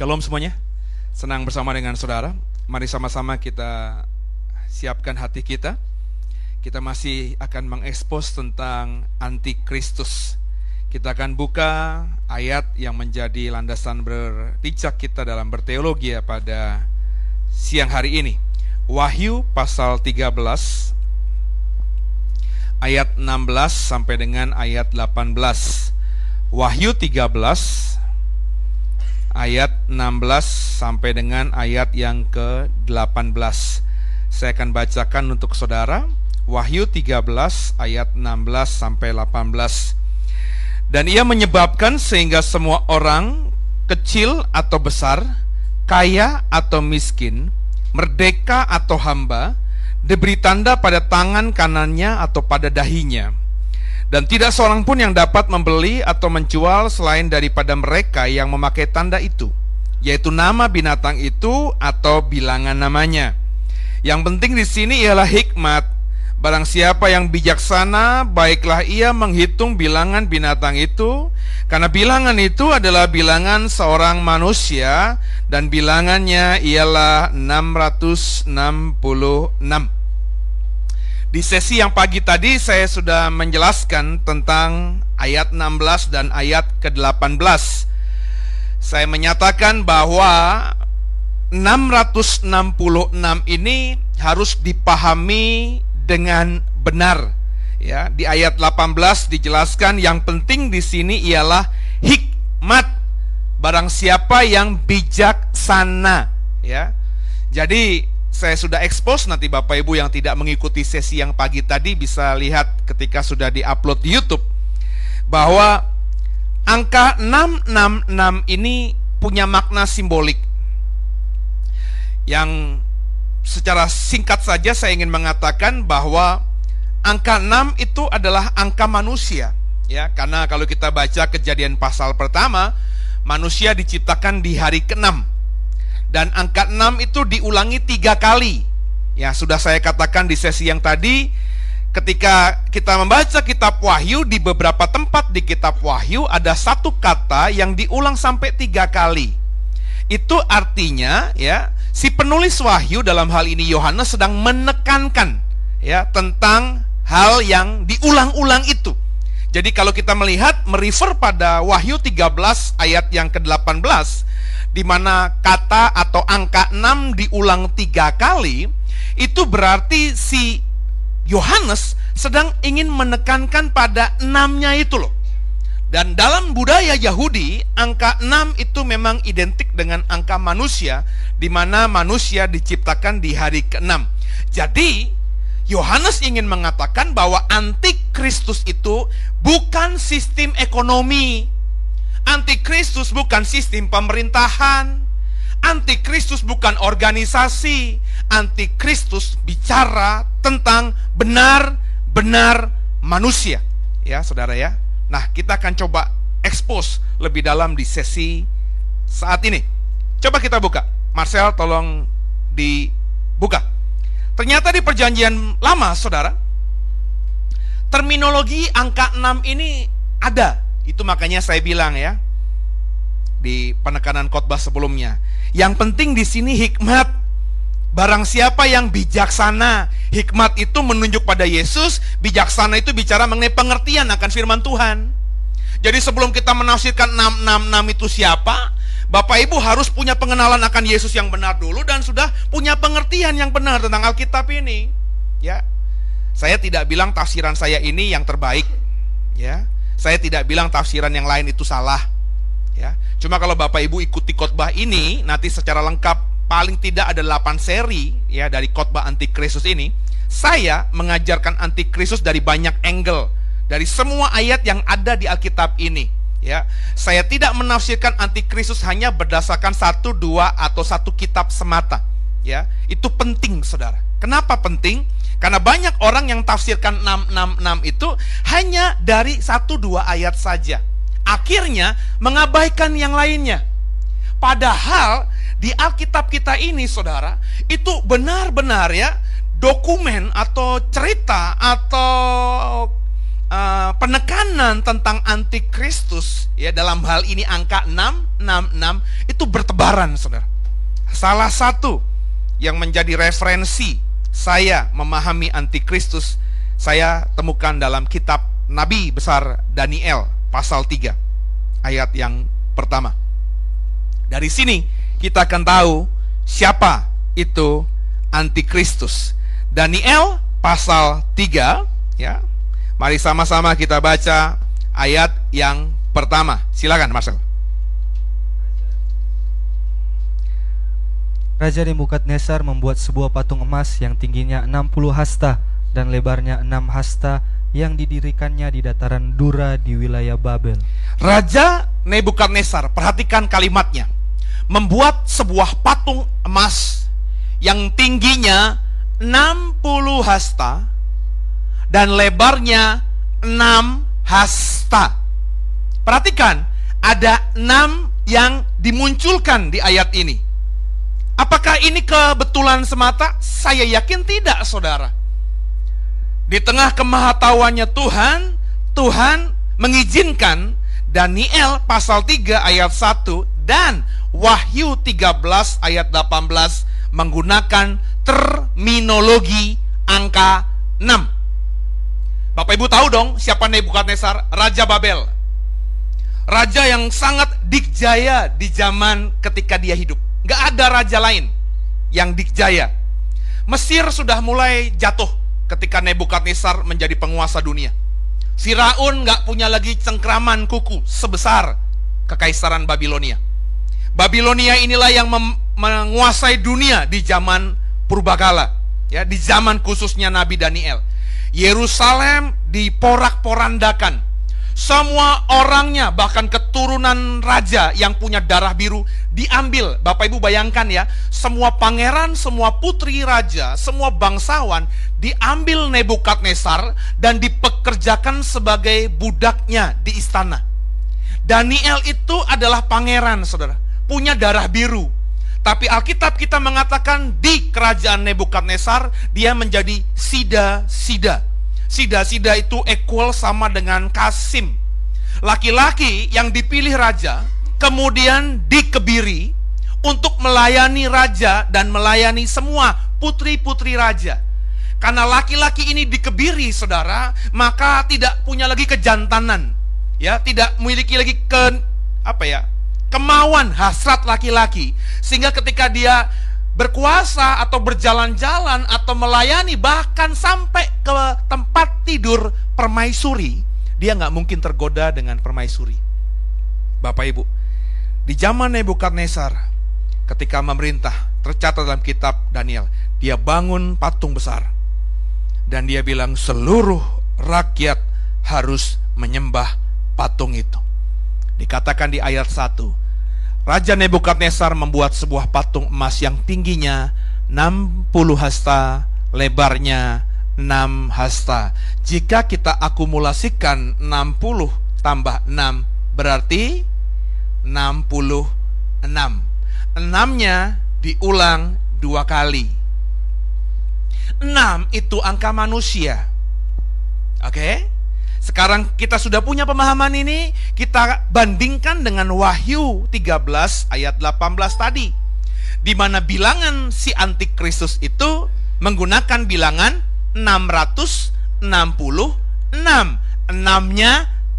Shalom semuanya. Senang bersama dengan saudara. Mari sama-sama kita siapkan hati kita. Kita masih akan mengekspos tentang antikristus. Kita akan buka ayat yang menjadi landasan berpijak kita dalam berteologi ya pada siang hari ini. Wahyu pasal 13 ayat 16 sampai dengan ayat 18. Wahyu 13 ayat 16 sampai dengan ayat yang ke-18. Saya akan bacakan untuk saudara Wahyu 13 ayat 16 sampai 18. Dan ia menyebabkan sehingga semua orang kecil atau besar, kaya atau miskin, merdeka atau hamba, diberi tanda pada tangan kanannya atau pada dahinya. Dan tidak seorang pun yang dapat membeli atau menjual selain daripada mereka yang memakai tanda itu, yaitu nama binatang itu atau bilangan namanya. Yang penting di sini ialah hikmat Barang siapa yang bijaksana, baiklah ia menghitung bilangan binatang itu, karena bilangan itu adalah bilangan seorang manusia, dan bilangannya ialah 666. Di sesi yang pagi tadi saya sudah menjelaskan tentang ayat 16 dan ayat ke-18. Saya menyatakan bahwa 666 ini harus dipahami dengan benar. Ya, di ayat 18 dijelaskan yang penting di sini ialah hikmat. Barang siapa yang bijaksana, ya. Jadi saya sudah expose nanti Bapak Ibu yang tidak mengikuti sesi yang pagi tadi bisa lihat ketika sudah diupload di YouTube bahwa angka 666 ini punya makna simbolik. Yang secara singkat saja saya ingin mengatakan bahwa angka 6 itu adalah angka manusia ya. Karena kalau kita baca kejadian pasal pertama manusia diciptakan di hari ke-6 dan angka 6 itu diulangi tiga kali ya sudah saya katakan di sesi yang tadi ketika kita membaca kitab Wahyu di beberapa tempat di kitab Wahyu ada satu kata yang diulang sampai tiga kali itu artinya ya si penulis wahyu dalam hal ini Yohanes sedang menekankan ya tentang hal yang diulang-ulang itu. Jadi kalau kita melihat merefer pada Wahyu 13 ayat yang ke-18 di mana kata atau angka 6 diulang tiga kali, itu berarti si Yohanes sedang ingin menekankan pada enamnya itu loh. Dan dalam budaya Yahudi, angka 6 itu memang identik dengan angka manusia, di mana manusia diciptakan di hari ke-6. Jadi, Yohanes ingin mengatakan bahwa antikristus itu bukan sistem ekonomi. Antikristus bukan sistem pemerintahan. Antikristus bukan organisasi. Antikristus bicara tentang benar-benar manusia. Ya, Saudara ya. Nah, kita akan coba expose lebih dalam di sesi saat ini. Coba kita buka. Marcel tolong dibuka. Ternyata di perjanjian lama, Saudara, terminologi angka 6 ini ada. Itu makanya saya bilang ya di penekanan khotbah sebelumnya. Yang penting di sini hikmat Barang siapa yang bijaksana, hikmat itu menunjuk pada Yesus, bijaksana itu bicara mengenai pengertian akan firman Tuhan. Jadi sebelum kita menafsirkan 666 itu siapa, Bapak Ibu harus punya pengenalan akan Yesus yang benar dulu dan sudah punya pengertian yang benar tentang Alkitab ini. Ya. Saya tidak bilang tafsiran saya ini yang terbaik, ya. Saya tidak bilang tafsiran yang lain itu salah. Ya. Cuma kalau Bapak Ibu ikuti khotbah ini nanti secara lengkap paling tidak ada 8 seri ya dari khotbah antikristus ini, saya mengajarkan antikristus dari banyak angle, dari semua ayat yang ada di Alkitab ini. Ya, saya tidak menafsirkan antikristus hanya berdasarkan satu, dua atau satu kitab semata. Ya, itu penting, saudara. Kenapa penting? Karena banyak orang yang tafsirkan 666 itu hanya dari satu dua ayat saja. Akhirnya mengabaikan yang lainnya. Padahal di Alkitab kita ini saudara itu benar-benar ya dokumen atau cerita atau uh, penekanan tentang antikristus ya dalam hal ini angka 666 itu bertebaran Saudara. Salah satu yang menjadi referensi saya memahami antikristus saya temukan dalam kitab Nabi besar Daniel pasal 3 ayat yang pertama. Dari sini kita akan tahu siapa itu antikristus. Daniel pasal 3 ya. Mari sama-sama kita baca ayat yang pertama. Silakan Marcel. Raja Nebukadnezar membuat sebuah patung emas yang tingginya 60 hasta dan lebarnya 6 hasta yang didirikannya di dataran Dura di wilayah Babel. Raja Nebukadnezar, perhatikan kalimatnya. Membuat sebuah patung emas yang tingginya 60 hasta dan lebarnya 6 hasta. Perhatikan, ada 6 yang dimunculkan di ayat ini. Apakah ini kebetulan semata? Saya yakin tidak, saudara. Di tengah kemahatauannya Tuhan, Tuhan mengizinkan Daniel pasal 3 ayat 1 dan Wahyu 13 ayat 18 menggunakan terminologi angka 6. Bapak Ibu tahu dong siapa Nebukadnezar? Raja Babel. Raja yang sangat dikjaya di zaman ketika dia hidup. Gak ada raja lain yang dikjaya. Mesir sudah mulai jatuh ketika Nebukadnezar menjadi penguasa dunia. Firaun gak punya lagi cengkraman kuku sebesar kekaisaran Babilonia. Babilonia inilah yang menguasai dunia di zaman purbakala, ya, di zaman khususnya Nabi Daniel. Yerusalem diporak-porandakan semua orangnya, bahkan keturunan raja yang punya darah biru diambil. Bapak Ibu bayangkan ya, semua pangeran, semua putri raja, semua bangsawan diambil Nebukadnezar dan dipekerjakan sebagai budaknya di istana. Daniel itu adalah pangeran, saudara, punya darah biru. Tapi Alkitab kita mengatakan di kerajaan Nebukadnezar dia menjadi sida-sida. Sida-sida itu equal sama dengan Kasim. Laki-laki yang dipilih raja kemudian dikebiri untuk melayani raja dan melayani semua putri-putri raja. Karena laki-laki ini dikebiri, saudara, maka tidak punya lagi kejantanan, ya, tidak memiliki lagi ke apa ya, kemauan hasrat laki-laki, sehingga ketika dia berkuasa atau berjalan-jalan atau melayani bahkan sampai ke tempat tidur permaisuri, dia nggak mungkin tergoda dengan permaisuri. Bapak Ibu, di zaman Nebukadnezar, ketika memerintah, tercatat dalam kitab Daniel, dia bangun patung besar. Dan dia bilang seluruh rakyat harus menyembah patung itu. Dikatakan di ayat 1, Raja Nebukadnezar membuat sebuah patung emas yang tingginya 60 hasta, lebarnya 6 hasta. Jika kita akumulasikan 60 tambah 6 berarti 66. Enamnya diulang dua kali. 6 itu angka manusia. Oke? Sekarang kita sudah punya pemahaman ini, kita bandingkan dengan Wahyu 13 ayat 18 tadi. Di mana bilangan si antikristus itu menggunakan bilangan 666. Enamnya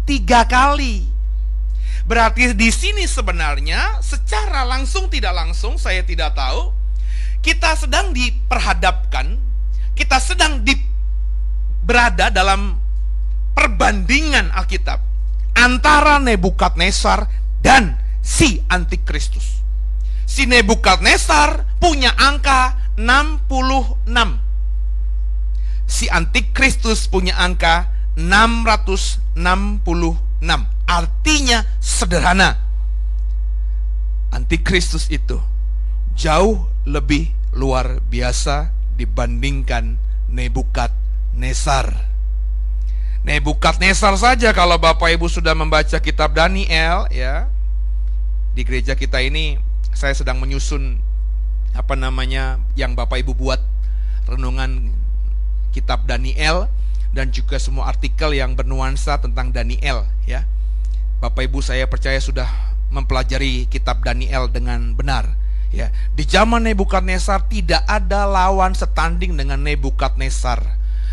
tiga kali. Berarti di sini sebenarnya secara langsung tidak langsung saya tidak tahu kita sedang diperhadapkan, kita sedang di, berada dalam perbandingan Alkitab antara Nebukadnezar dan si Antikristus. Si Nebukadnezar punya angka 66. Si Antikristus punya angka 666. Artinya sederhana. Antikristus itu jauh lebih luar biasa dibandingkan Nebukadnezar. Nebukadnezar saja kalau Bapak Ibu sudah membaca kitab Daniel ya. Di gereja kita ini saya sedang menyusun apa namanya yang Bapak Ibu buat renungan kitab Daniel dan juga semua artikel yang bernuansa tentang Daniel ya. Bapak Ibu saya percaya sudah mempelajari kitab Daniel dengan benar ya. Di zaman Nebukadnezar tidak ada lawan setanding dengan Nebukadnezar.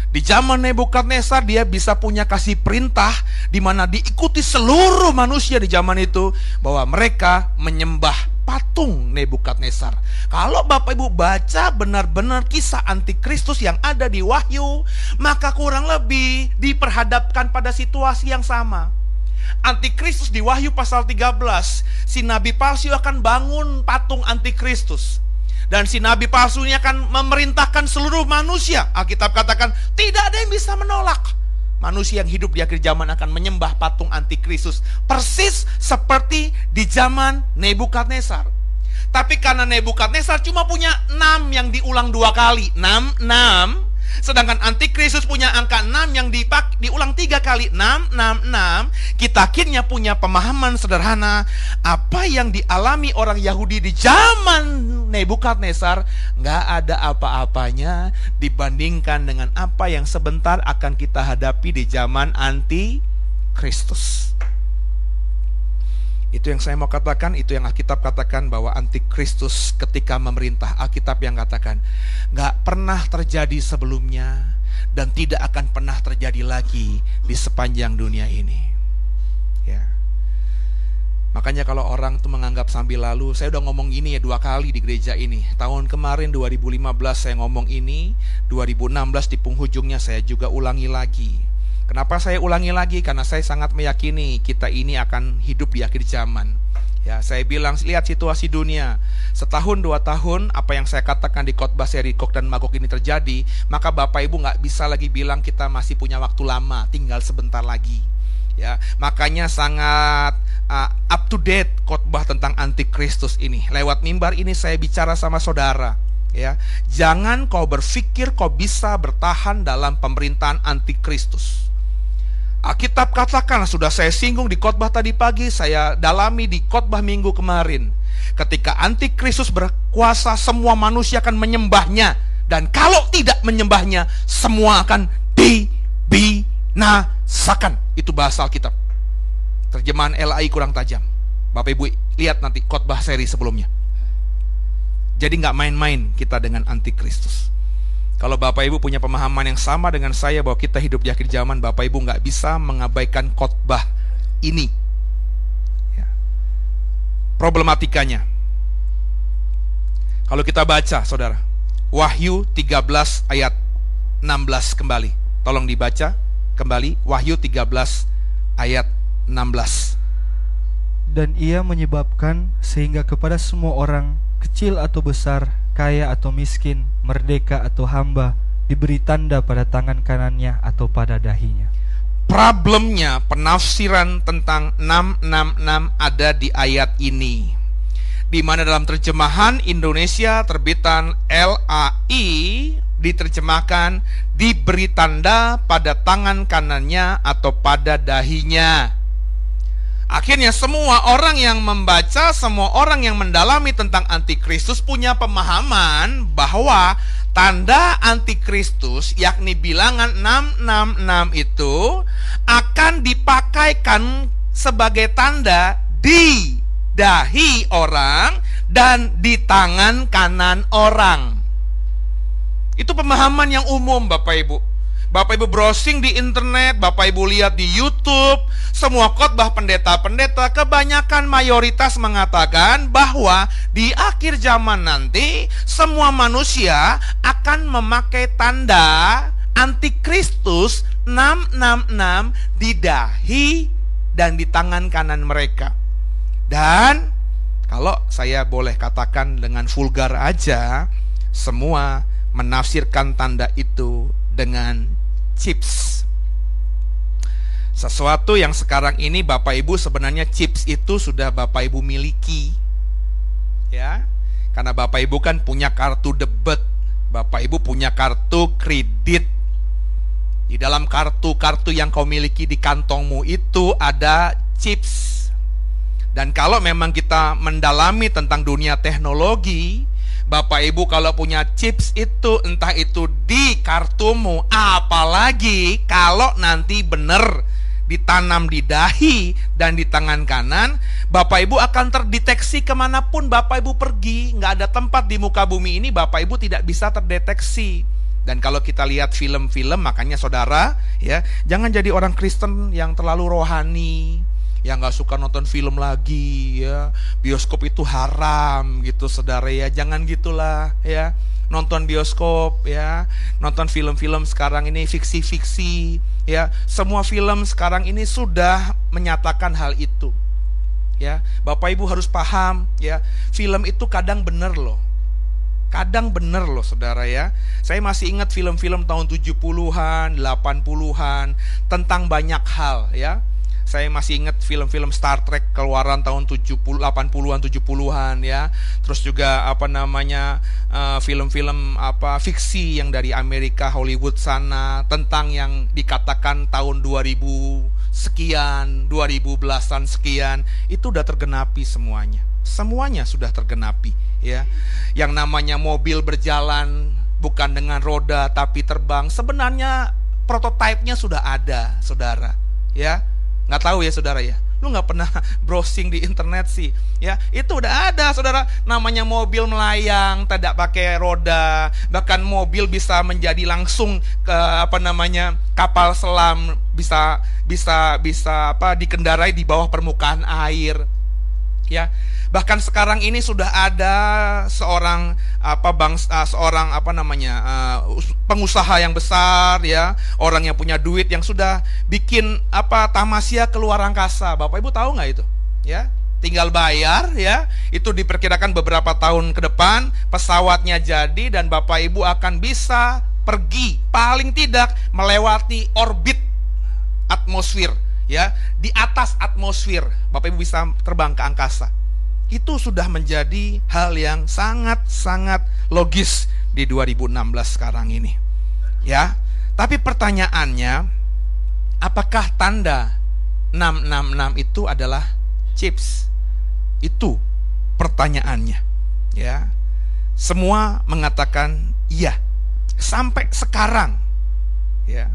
Di zaman Nebukadnezar dia bisa punya kasih perintah di mana diikuti seluruh manusia di zaman itu bahwa mereka menyembah patung Nebukadnezar. Kalau Bapak Ibu baca benar-benar kisah antikristus yang ada di Wahyu, maka kurang lebih diperhadapkan pada situasi yang sama. Antikristus di Wahyu pasal 13, si nabi palsu akan bangun patung antikristus. Dan si nabi palsu ini akan memerintahkan seluruh manusia. Alkitab katakan tidak ada yang bisa menolak manusia yang hidup di akhir zaman akan menyembah patung antikristus persis seperti di zaman Nebukadnezar. Tapi karena Nebukadnezar cuma punya enam yang diulang dua kali, enam, enam, Sedangkan antikristus punya angka 6 yang dipak, diulang tiga kali. 6, 6, 6 Kita akhirnya punya pemahaman sederhana Apa yang dialami orang Yahudi di zaman Nebukadnezar nggak ada apa-apanya Dibandingkan dengan apa yang sebentar akan kita hadapi di zaman antikristus itu yang saya mau katakan, itu yang Alkitab katakan bahwa antikristus ketika memerintah. Alkitab yang katakan, nggak pernah terjadi sebelumnya dan tidak akan pernah terjadi lagi di sepanjang dunia ini. Ya. Makanya kalau orang tuh menganggap sambil lalu, saya udah ngomong ini ya dua kali di gereja ini. Tahun kemarin 2015 saya ngomong ini, 2016 di penghujungnya saya juga ulangi lagi Kenapa saya ulangi lagi? Karena saya sangat meyakini kita ini akan hidup di akhir zaman. Ya, saya bilang lihat situasi dunia. Setahun dua tahun apa yang saya katakan di khotbah seri Kok dan Magok ini terjadi, maka Bapak Ibu nggak bisa lagi bilang kita masih punya waktu lama, tinggal sebentar lagi. Ya, makanya sangat uh, up to date khotbah tentang antikristus ini. Lewat mimbar ini saya bicara sama saudara ya. Jangan kau berpikir kau bisa bertahan dalam pemerintahan antikristus. Alkitab katakan sudah saya singgung di khotbah tadi pagi, saya dalami di khotbah minggu kemarin. Ketika antikristus berkuasa, semua manusia akan menyembahnya dan kalau tidak menyembahnya, semua akan dibinasakan. Itu bahasa Alkitab. Terjemahan LAI kurang tajam. Bapak Ibu lihat nanti khotbah seri sebelumnya. Jadi nggak main-main kita dengan antikristus. Kalau Bapak Ibu punya pemahaman yang sama dengan saya bahwa kita hidup di akhir zaman, Bapak Ibu nggak bisa mengabaikan khotbah ini. Ya. Problematikanya. Kalau kita baca, saudara, Wahyu 13 ayat 16 kembali. Tolong dibaca kembali Wahyu 13 ayat 16. Dan ia menyebabkan sehingga kepada semua orang, kecil atau besar, kaya atau miskin, merdeka atau hamba, diberi tanda pada tangan kanannya atau pada dahinya. Problemnya penafsiran tentang 666 ada di ayat ini. Di mana dalam terjemahan Indonesia terbitan LAI diterjemahkan diberi tanda pada tangan kanannya atau pada dahinya. Akhirnya semua orang yang membaca, semua orang yang mendalami tentang antikristus punya pemahaman bahwa tanda antikristus yakni bilangan 666 itu akan dipakaikan sebagai tanda di dahi orang dan di tangan kanan orang. Itu pemahaman yang umum Bapak Ibu. Bapak Ibu browsing di internet, Bapak Ibu lihat di YouTube, semua khotbah pendeta-pendeta kebanyakan mayoritas mengatakan bahwa di akhir zaman nanti semua manusia akan memakai tanda antikristus 666 di dahi dan di tangan kanan mereka. Dan kalau saya boleh katakan dengan vulgar aja, semua menafsirkan tanda itu dengan chips. Sesuatu yang sekarang ini Bapak Ibu sebenarnya chips itu sudah Bapak Ibu miliki. Ya. Karena Bapak Ibu kan punya kartu debit, Bapak Ibu punya kartu kredit. Di dalam kartu-kartu yang kau miliki di kantongmu itu ada chips. Dan kalau memang kita mendalami tentang dunia teknologi, Bapak Ibu kalau punya chips itu entah itu di kartumu, apalagi kalau nanti benar ditanam di dahi dan di tangan kanan, Bapak Ibu akan terdeteksi ke mana pun Bapak Ibu pergi. Nggak ada tempat di muka bumi ini Bapak Ibu tidak bisa terdeteksi. Dan kalau kita lihat film-film, makanya saudara, ya jangan jadi orang Kristen yang terlalu rohani, yang nggak suka nonton film lagi ya. Bioskop itu haram gitu saudara ya. Jangan gitulah ya. Nonton bioskop ya. Nonton film-film sekarang ini fiksi-fiksi ya. Semua film sekarang ini sudah menyatakan hal itu ya. Bapak Ibu harus paham ya. Film itu kadang bener loh. Kadang bener loh saudara ya. Saya masih ingat film-film tahun 70-an 80-an tentang banyak hal ya saya masih ingat film-film Star Trek keluaran tahun 70 80-an 70-an ya. Terus juga apa namanya eh, film-film uh, apa fiksi yang dari Amerika Hollywood sana tentang yang dikatakan tahun 2000 sekian, 2000 belasan sekian, itu udah tergenapi semuanya. Semuanya sudah tergenapi ya. Yang namanya mobil berjalan bukan dengan roda tapi terbang, sebenarnya prototipenya sudah ada, Saudara. Ya Nggak tahu ya saudara ya. Lu nggak pernah browsing di internet sih. Ya, itu udah ada saudara. Namanya mobil melayang, tidak pakai roda. Bahkan mobil bisa menjadi langsung ke apa namanya kapal selam bisa bisa bisa apa dikendarai di bawah permukaan air. Ya, Bahkan sekarang ini sudah ada seorang apa bangsa uh, seorang apa namanya uh, pengusaha yang besar ya, orang yang punya duit yang sudah bikin apa tamasya keluar angkasa. Bapak Ibu tahu nggak itu? Ya, tinggal bayar ya. Itu diperkirakan beberapa tahun ke depan pesawatnya jadi dan Bapak Ibu akan bisa pergi paling tidak melewati orbit atmosfer ya di atas atmosfer Bapak Ibu bisa terbang ke angkasa itu sudah menjadi hal yang sangat-sangat logis di 2016 sekarang ini. Ya. Tapi pertanyaannya, apakah tanda 666 itu adalah chips? Itu pertanyaannya. Ya. Semua mengatakan iya. Sampai sekarang. Ya.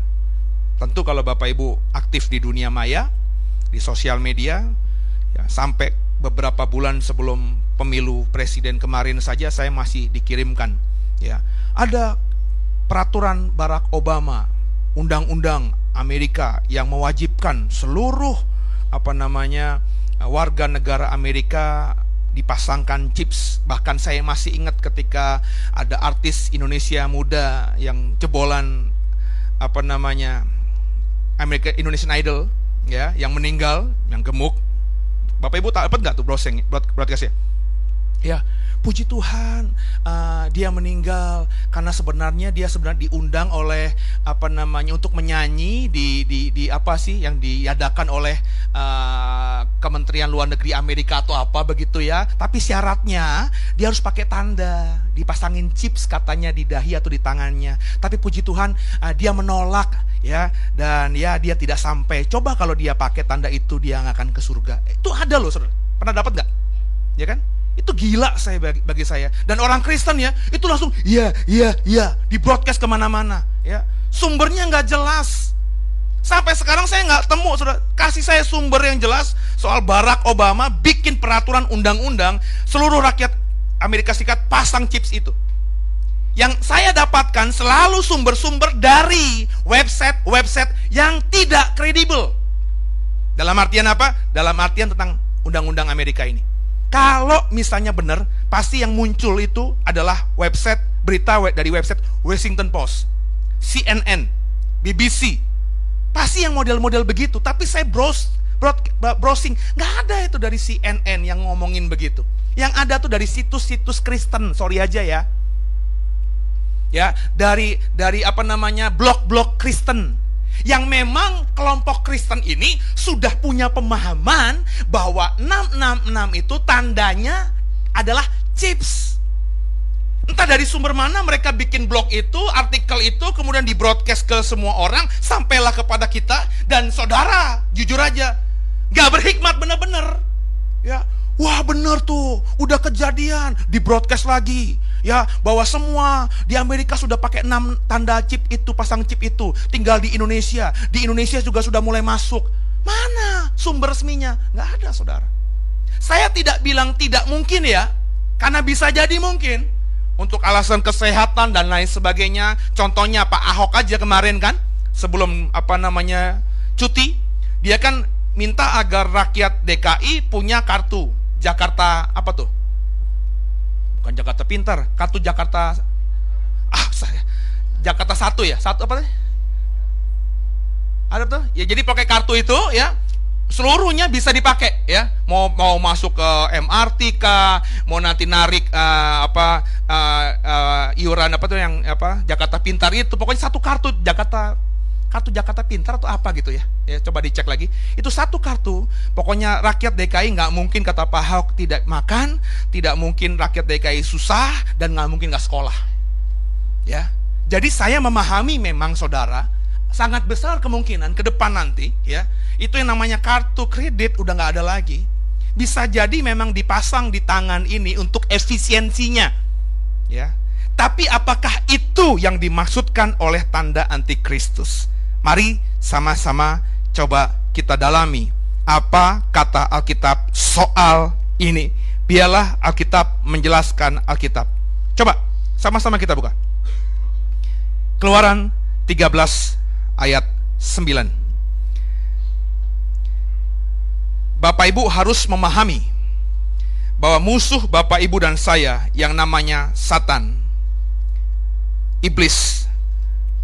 Tentu kalau Bapak Ibu aktif di dunia maya, di sosial media, ya, sampai beberapa bulan sebelum pemilu presiden kemarin saja saya masih dikirimkan ya. Ada peraturan Barack Obama undang-undang Amerika yang mewajibkan seluruh apa namanya warga negara Amerika dipasangkan chips. Bahkan saya masih ingat ketika ada artis Indonesia muda yang jebolan apa namanya Amerika Indonesian Idol ya yang meninggal yang gemuk Bapak Ibu dapat nggak tuh browsing broadcastnya? Ya, puji Tuhan uh, dia meninggal karena sebenarnya dia sebenarnya diundang oleh apa namanya untuk menyanyi di di, di apa sih yang diadakan oleh uh, Kementerian Luar Negeri Amerika atau apa begitu ya. Tapi syaratnya dia harus pakai tanda dipasangin chips katanya di dahi atau di tangannya. Tapi puji Tuhan uh, dia menolak ya dan ya dia tidak sampai. Coba kalau dia pakai tanda itu dia akan ke surga. Itu ada loh saudara. Pernah dapat nggak? Ya kan itu gila saya bagi, bagi saya dan orang Kristen ya itu langsung iya iya iya di broadcast ke mana-mana ya sumbernya nggak jelas sampai sekarang saya nggak temu saudara kasih saya sumber yang jelas soal Barack Obama bikin peraturan undang-undang seluruh rakyat Amerika Serikat pasang chips itu yang saya dapatkan selalu sumber-sumber dari website-website yang tidak kredibel. Dalam artian apa? Dalam artian tentang undang-undang Amerika ini. Kalau misalnya benar, pasti yang muncul itu adalah website berita dari website Washington Post, CNN, BBC. Pasti yang model-model begitu. Tapi saya browse, browsing, nggak ada itu dari CNN yang ngomongin begitu. Yang ada tuh dari situs-situs Kristen, sorry aja ya ya dari dari apa namanya blok-blok Kristen yang memang kelompok Kristen ini sudah punya pemahaman bahwa 666 itu tandanya adalah chips. Entah dari sumber mana mereka bikin blog itu, artikel itu, kemudian di broadcast ke semua orang, sampailah kepada kita, dan saudara, jujur aja, gak berhikmat bener-bener. Ya, wah bener tuh, udah kejadian, di broadcast lagi ya bahwa semua di Amerika sudah pakai enam tanda chip itu, pasang chip itu, tinggal di Indonesia. Di Indonesia juga sudah mulai masuk. Mana sumber resminya? Nggak ada, saudara. Saya tidak bilang tidak mungkin ya, karena bisa jadi mungkin. Untuk alasan kesehatan dan lain sebagainya. Contohnya Pak Ahok aja kemarin kan, sebelum apa namanya cuti, dia kan minta agar rakyat DKI punya kartu Jakarta apa tuh? Bukan Jakarta Pintar, kartu Jakarta ah saya Jakarta satu ya, satu apa sih? Ada tuh? Ya jadi pakai kartu itu ya, seluruhnya bisa dipakai ya. Mau mau masuk ke MRT kah, mau nanti narik uh, apa uh, uh, iuran apa tuh yang apa Jakarta Pintar itu, pokoknya satu kartu Jakarta kartu Jakarta Pintar atau apa gitu ya. Ya coba dicek lagi. Itu satu kartu. Pokoknya rakyat DKI nggak mungkin kata Pak Ahok tidak makan, tidak mungkin rakyat DKI susah dan nggak mungkin nggak sekolah. Ya. Jadi saya memahami memang saudara sangat besar kemungkinan ke depan nanti ya itu yang namanya kartu kredit udah nggak ada lagi bisa jadi memang dipasang di tangan ini untuk efisiensinya ya tapi apakah itu yang dimaksudkan oleh tanda antikristus Mari sama-sama coba kita dalami apa kata Alkitab soal ini. Biarlah Alkitab menjelaskan Alkitab. Coba sama-sama kita buka. Keluaran 13 ayat 9. Bapak Ibu harus memahami bahwa musuh Bapak Ibu dan saya yang namanya Satan, iblis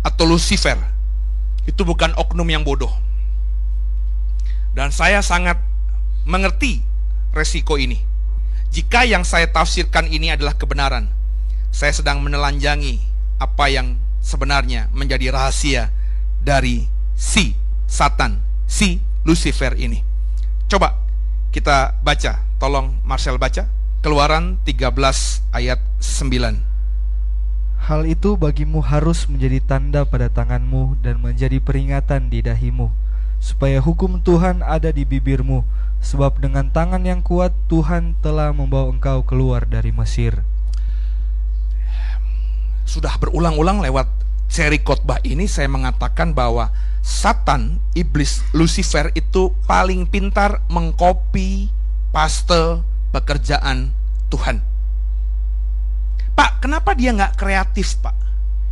atau Lucifer itu bukan oknum yang bodoh. Dan saya sangat mengerti resiko ini. Jika yang saya tafsirkan ini adalah kebenaran, saya sedang menelanjangi apa yang sebenarnya menjadi rahasia dari si Satan, si Lucifer ini. Coba kita baca, tolong Marcel baca. Keluaran 13 ayat 9. Hal itu bagimu harus menjadi tanda pada tanganmu dan menjadi peringatan di dahimu, supaya hukum Tuhan ada di bibirmu, sebab dengan tangan yang kuat Tuhan telah membawa engkau keluar dari Mesir. Sudah berulang-ulang lewat seri khotbah ini saya mengatakan bahwa Satan, iblis, Lucifer itu paling pintar mengkopi paste pekerjaan Tuhan. Pak, kenapa dia nggak kreatif, Pak?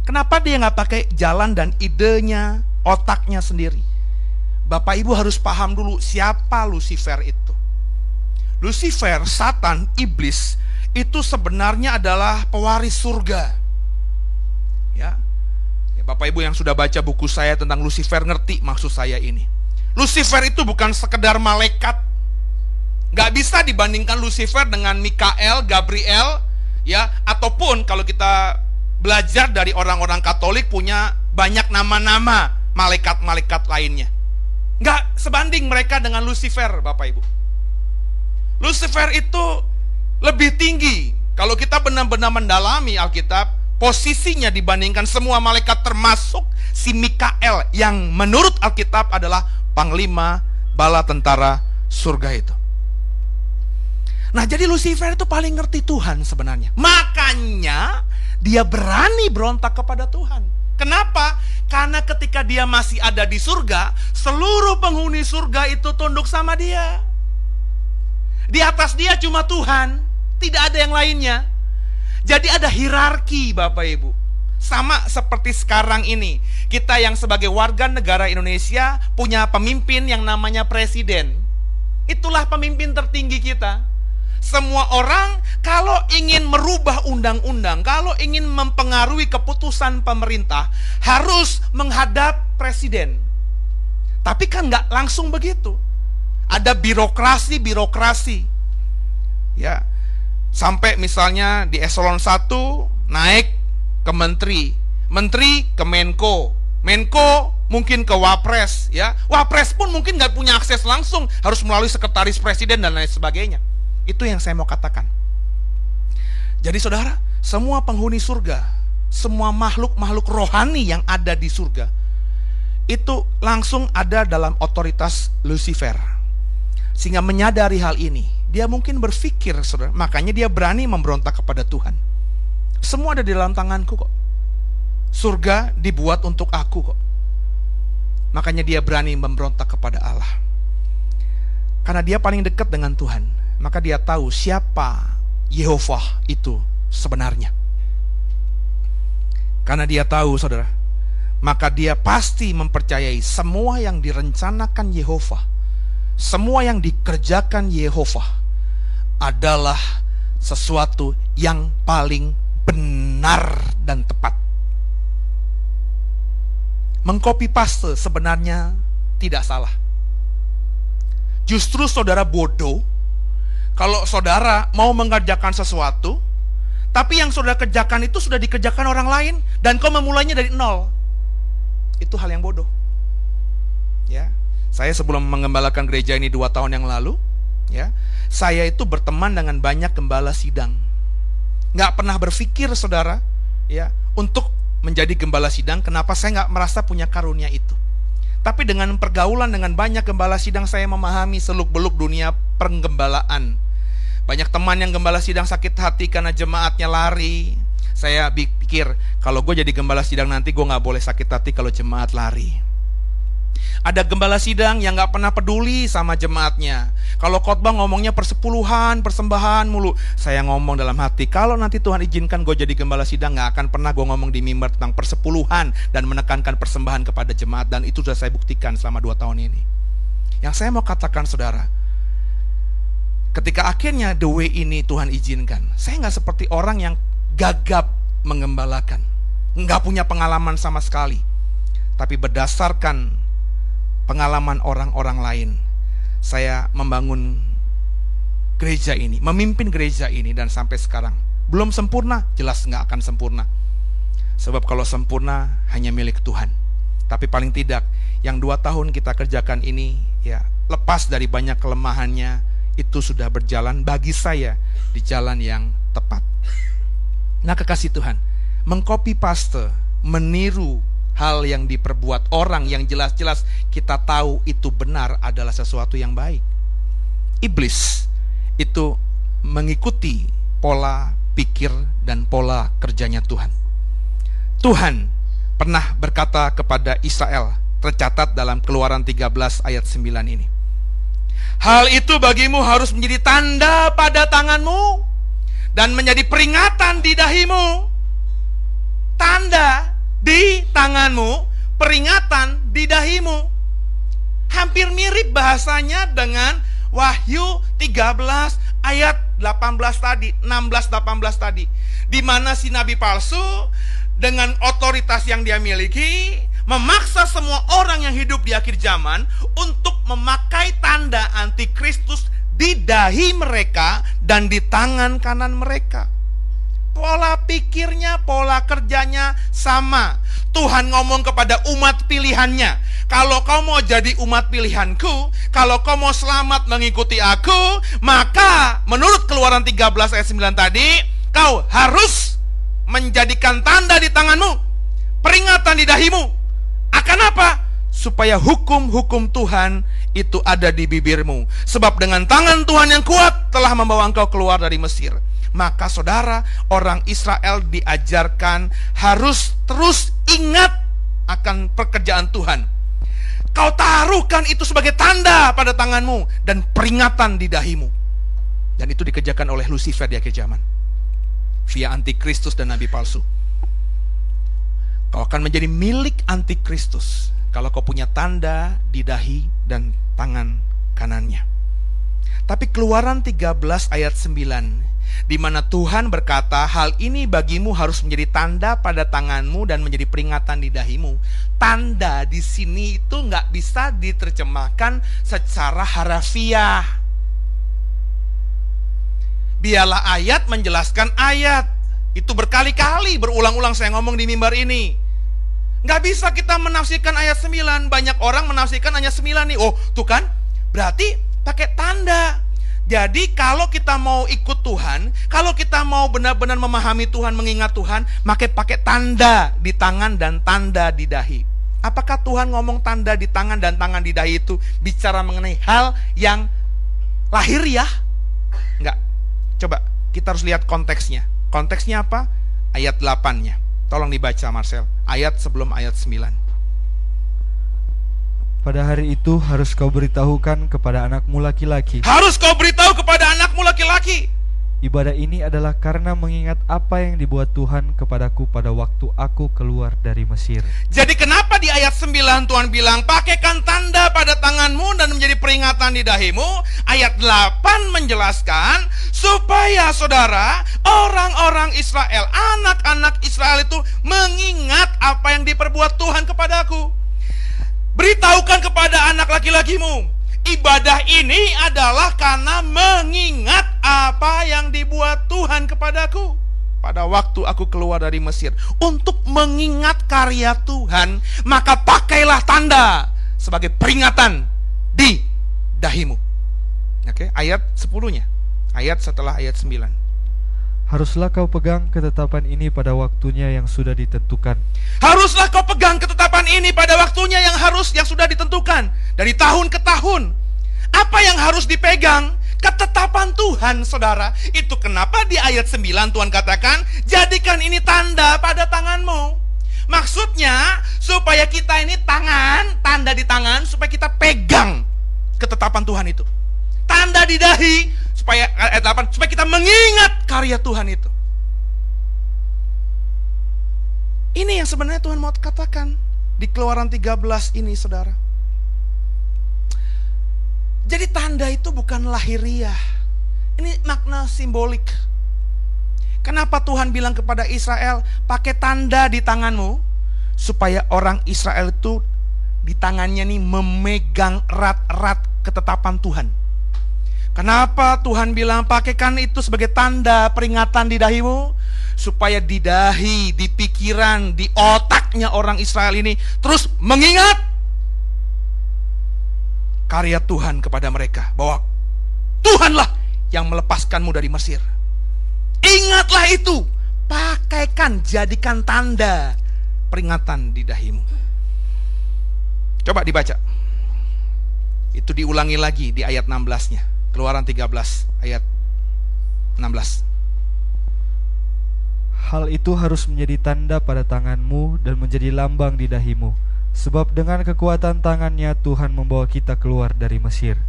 Kenapa dia nggak pakai jalan dan idenya, otaknya sendiri? Bapak Ibu harus paham dulu siapa Lucifer itu. Lucifer, Satan, iblis itu sebenarnya adalah pewaris surga. Ya. ya. Bapak Ibu yang sudah baca buku saya tentang Lucifer ngerti maksud saya ini. Lucifer itu bukan sekedar malaikat. Gak bisa dibandingkan Lucifer dengan Mikael, Gabriel, ya ataupun kalau kita belajar dari orang-orang Katolik punya banyak nama-nama malaikat-malaikat lainnya. Nggak sebanding mereka dengan Lucifer, Bapak Ibu. Lucifer itu lebih tinggi. Kalau kita benar-benar mendalami Alkitab, posisinya dibandingkan semua malaikat termasuk si Mikael yang menurut Alkitab adalah panglima bala tentara surga itu. Nah jadi Lucifer itu paling ngerti Tuhan sebenarnya. Makanya dia berani berontak kepada Tuhan. Kenapa? Karena ketika dia masih ada di surga, seluruh penghuni surga itu tunduk sama dia. Di atas dia cuma Tuhan, tidak ada yang lainnya. Jadi ada hierarki Bapak Ibu. Sama seperti sekarang ini, kita yang sebagai warga negara Indonesia punya pemimpin yang namanya presiden. Itulah pemimpin tertinggi kita. Semua orang kalau ingin merubah undang-undang, kalau ingin mempengaruhi keputusan pemerintah, harus menghadap presiden. Tapi kan nggak langsung begitu. Ada birokrasi-birokrasi. Ya. Sampai misalnya di eselon 1 naik ke menteri, menteri ke Menko, Menko mungkin ke Wapres ya. Wapres pun mungkin nggak punya akses langsung, harus melalui sekretaris presiden dan lain sebagainya. Itu yang saya mau katakan. Jadi saudara, semua penghuni surga, semua makhluk-makhluk rohani yang ada di surga, itu langsung ada dalam otoritas Lucifer. Sehingga menyadari hal ini, dia mungkin berpikir, saudara, makanya dia berani memberontak kepada Tuhan. Semua ada di dalam tanganku kok. Surga dibuat untuk aku kok. Makanya dia berani memberontak kepada Allah. Karena dia paling dekat dengan Tuhan, maka dia tahu siapa Yehova itu sebenarnya. Karena dia tahu, saudara, maka dia pasti mempercayai semua yang direncanakan Yehova, semua yang dikerjakan Yehova adalah sesuatu yang paling benar dan tepat. Mengcopy paste sebenarnya tidak salah. Justru saudara bodoh kalau saudara mau mengerjakan sesuatu, tapi yang saudara kerjakan itu sudah dikerjakan orang lain dan kau memulainya dari nol itu hal yang bodoh. Ya, saya sebelum mengembalakan gereja ini dua tahun yang lalu, ya, saya itu berteman dengan banyak gembala sidang. Nggak pernah berpikir, saudara, ya, untuk menjadi gembala sidang. Kenapa saya nggak merasa punya karunia itu? Tapi dengan pergaulan dengan banyak gembala sidang, saya memahami seluk-beluk dunia penggembalaan. Banyak teman yang gembala sidang sakit hati karena jemaatnya lari, saya pikir kalau gue jadi gembala sidang nanti gue nggak boleh sakit hati kalau jemaat lari. Ada gembala sidang yang nggak pernah peduli sama jemaatnya. Kalau khotbah ngomongnya persepuluhan, persembahan mulu. Saya ngomong dalam hati, kalau nanti Tuhan izinkan gue jadi gembala sidang, nggak akan pernah gue ngomong di mimbar tentang persepuluhan dan menekankan persembahan kepada jemaat. Dan itu sudah saya buktikan selama dua tahun ini. Yang saya mau katakan saudara, ketika akhirnya the way ini Tuhan izinkan, saya nggak seperti orang yang gagap mengembalakan. Nggak punya pengalaman sama sekali. Tapi berdasarkan pengalaman orang-orang lain, saya membangun gereja ini, memimpin gereja ini dan sampai sekarang. Belum sempurna, jelas nggak akan sempurna. Sebab kalau sempurna hanya milik Tuhan. Tapi paling tidak, yang dua tahun kita kerjakan ini, ya lepas dari banyak kelemahannya, itu sudah berjalan bagi saya di jalan yang tepat. Nah kekasih Tuhan, mengcopy paste, meniru hal yang diperbuat orang yang jelas-jelas kita tahu itu benar adalah sesuatu yang baik. Iblis itu mengikuti pola pikir dan pola kerjanya Tuhan. Tuhan pernah berkata kepada Israel, tercatat dalam Keluaran 13 ayat 9 ini. Hal itu bagimu harus menjadi tanda pada tanganmu dan menjadi peringatan di dahimu. Tanda di tanganmu, peringatan di dahimu. Hampir mirip bahasanya dengan Wahyu 13 ayat 18 tadi, 16 18 tadi. Di mana si nabi palsu dengan otoritas yang dia miliki memaksa semua orang yang hidup di akhir zaman untuk memakai tanda antikristus di dahi mereka dan di tangan kanan mereka. Pola pikirnya, pola kerjanya sama. Tuhan ngomong kepada umat pilihannya, kalau kau mau jadi umat pilihanku, kalau kau mau selamat mengikuti aku, maka menurut keluaran 13 ayat 9 tadi, kau harus menjadikan tanda di tanganmu, peringatan di dahimu. Akan apa? Supaya hukum-hukum Tuhan itu ada di bibirmu. Sebab dengan tangan Tuhan yang kuat telah membawa engkau keluar dari Mesir. Maka saudara, orang Israel diajarkan harus terus ingat akan pekerjaan Tuhan. Kau taruhkan itu sebagai tanda pada tanganmu dan peringatan di dahimu. Dan itu dikerjakan oleh Lucifer di akhir zaman. Via antikristus dan nabi palsu. Kau akan menjadi milik antikristus kalau kau punya tanda di dahi dan tangan kanannya. Tapi keluaran 13 ayat 9 di mana Tuhan berkata, "Hal ini bagimu harus menjadi tanda pada tanganmu dan menjadi peringatan di dahimu." Tanda di sini itu nggak bisa diterjemahkan secara harafiah. Biarlah ayat menjelaskan ayat. Itu berkali-kali berulang-ulang saya ngomong di mimbar ini. Nggak bisa kita menafsirkan ayat 9. Banyak orang menafsirkan hanya 9 nih. Oh, tuh kan? Berarti pakai tanda. Jadi kalau kita mau ikut Tuhan, kalau kita mau benar-benar memahami Tuhan, mengingat Tuhan, pakai pakai tanda di tangan dan tanda di dahi. Apakah Tuhan ngomong tanda di tangan dan tangan di dahi itu bicara mengenai hal yang lahir ya? Enggak. Coba kita harus lihat konteksnya. Konteksnya apa? ayat 8-nya. Tolong dibaca Marcel, ayat sebelum ayat 9. Pada hari itu harus kau beritahukan kepada anakmu laki-laki. Harus kau beritahu kepada anakmu laki-laki. Ibadah ini adalah karena mengingat apa yang dibuat Tuhan kepadaku pada waktu aku keluar dari Mesir. Jadi kenapa di ayat 9 Tuhan bilang pakaikan tanda pada tanganmu dan menjadi peringatan di dahimu? Ayat 8 menjelaskan supaya saudara orang-orang Israel, anak-anak Israel itu mengingat apa yang diperbuat Tuhan kepadaku. Beritahukan kepada anak laki-lakimu, ibadah ini adalah karena mengingat apa yang dibuat Tuhan kepadaku pada waktu aku keluar dari Mesir. Untuk mengingat karya Tuhan, maka pakailah tanda sebagai peringatan di dahimu. Oke, ayat 10-nya. Ayat setelah ayat 9. Haruslah kau pegang ketetapan ini pada waktunya yang sudah ditentukan. Haruslah kau pegang ketetapan ini pada waktunya yang harus yang sudah ditentukan dari tahun ke tahun. Apa yang harus dipegang? Ketetapan Tuhan, Saudara. Itu kenapa di ayat 9 Tuhan katakan, "Jadikan ini tanda pada tanganmu." Maksudnya supaya kita ini tangan, tanda di tangan supaya kita pegang ketetapan Tuhan itu. Tanda di dahi supaya ayat 8 supaya kita mengingat karya Tuhan itu. Ini yang sebenarnya Tuhan mau katakan di Keluaran 13 ini, Saudara. Jadi tanda itu bukan lahiriah. Ini makna simbolik. Kenapa Tuhan bilang kepada Israel, pakai tanda di tanganmu supaya orang Israel itu di tangannya nih memegang erat-erat ketetapan Tuhan. Kenapa Tuhan bilang pakaikan itu sebagai tanda peringatan di dahimu? Supaya di dahi, di pikiran, di otaknya orang Israel ini terus mengingat karya Tuhan kepada mereka. Bahwa Tuhanlah yang melepaskanmu dari Mesir. Ingatlah itu. Pakaikan, jadikan tanda peringatan di dahimu. Coba dibaca. Itu diulangi lagi di ayat 16-nya. Keluaran 13 ayat 16. Hal itu harus menjadi tanda pada tanganmu dan menjadi lambang di dahimu. Sebab dengan kekuatan tangannya Tuhan membawa kita keluar dari Mesir.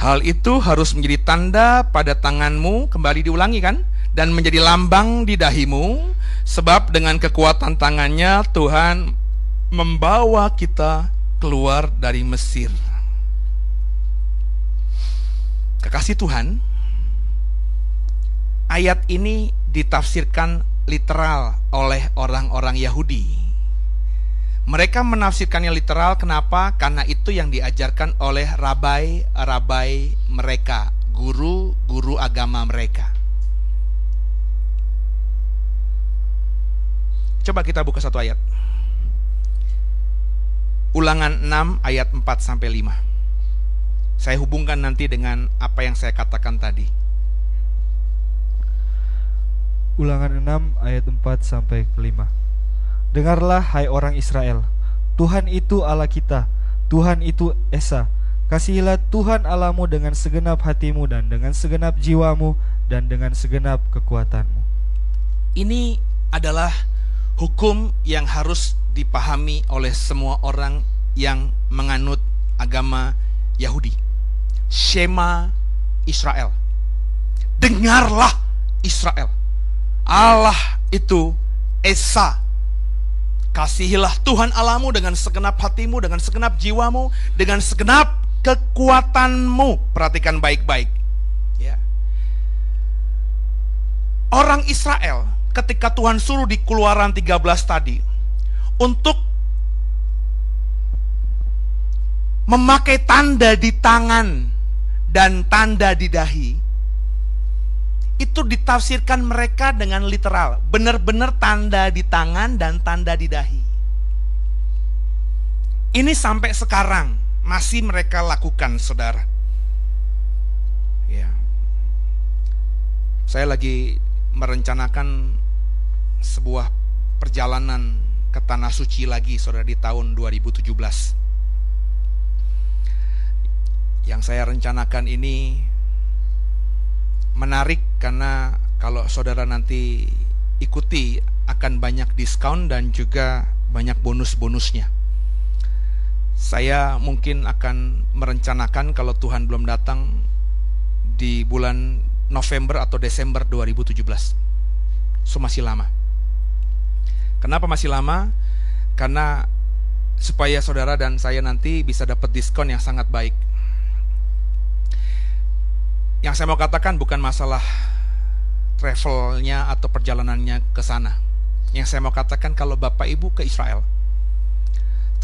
Hal itu harus menjadi tanda pada tanganmu, kembali diulangi kan? Dan menjadi lambang di dahimu, sebab dengan kekuatan tangannya Tuhan membawa kita keluar dari Mesir. Kekasih Tuhan, ayat ini ditafsirkan literal oleh orang-orang Yahudi. Mereka menafsirkannya literal kenapa? Karena itu yang diajarkan oleh rabai-rabai mereka, guru-guru agama mereka. Coba kita buka satu ayat. Ulangan 6 ayat 4 sampai 5. Saya hubungkan nanti dengan apa yang saya katakan tadi. Ulangan 6 ayat 4 sampai ke 5. Dengarlah hai orang Israel, Tuhan itu Allah kita, Tuhan itu Esa. Kasihilah Tuhan Allahmu dengan segenap hatimu dan dengan segenap jiwamu dan dengan segenap kekuatanmu. Ini adalah hukum yang harus dipahami oleh semua orang yang menganut agama Yahudi. Shema Israel. Dengarlah Israel. Allah itu Esa. Kasihilah Tuhan Allahmu dengan segenap hatimu, dengan segenap jiwamu, dengan segenap kekuatanmu. Perhatikan baik-baik. Ya. Orang Israel ketika Tuhan suruh di Keluaran 13 tadi untuk memakai tanda di tangan dan tanda di dahi itu ditafsirkan mereka dengan literal, benar-benar tanda di tangan dan tanda di dahi. Ini sampai sekarang masih mereka lakukan, saudara. Ya, saya lagi merencanakan sebuah perjalanan ke tanah suci lagi, saudara, di tahun 2017 yang saya rencanakan ini menarik karena kalau saudara nanti ikuti akan banyak diskon dan juga banyak bonus-bonusnya. Saya mungkin akan merencanakan kalau Tuhan belum datang di bulan November atau Desember 2017. So masih lama. Kenapa masih lama? Karena supaya saudara dan saya nanti bisa dapat diskon yang sangat baik. Yang saya mau katakan bukan masalah travelnya atau perjalanannya ke sana. Yang saya mau katakan kalau Bapak Ibu ke Israel,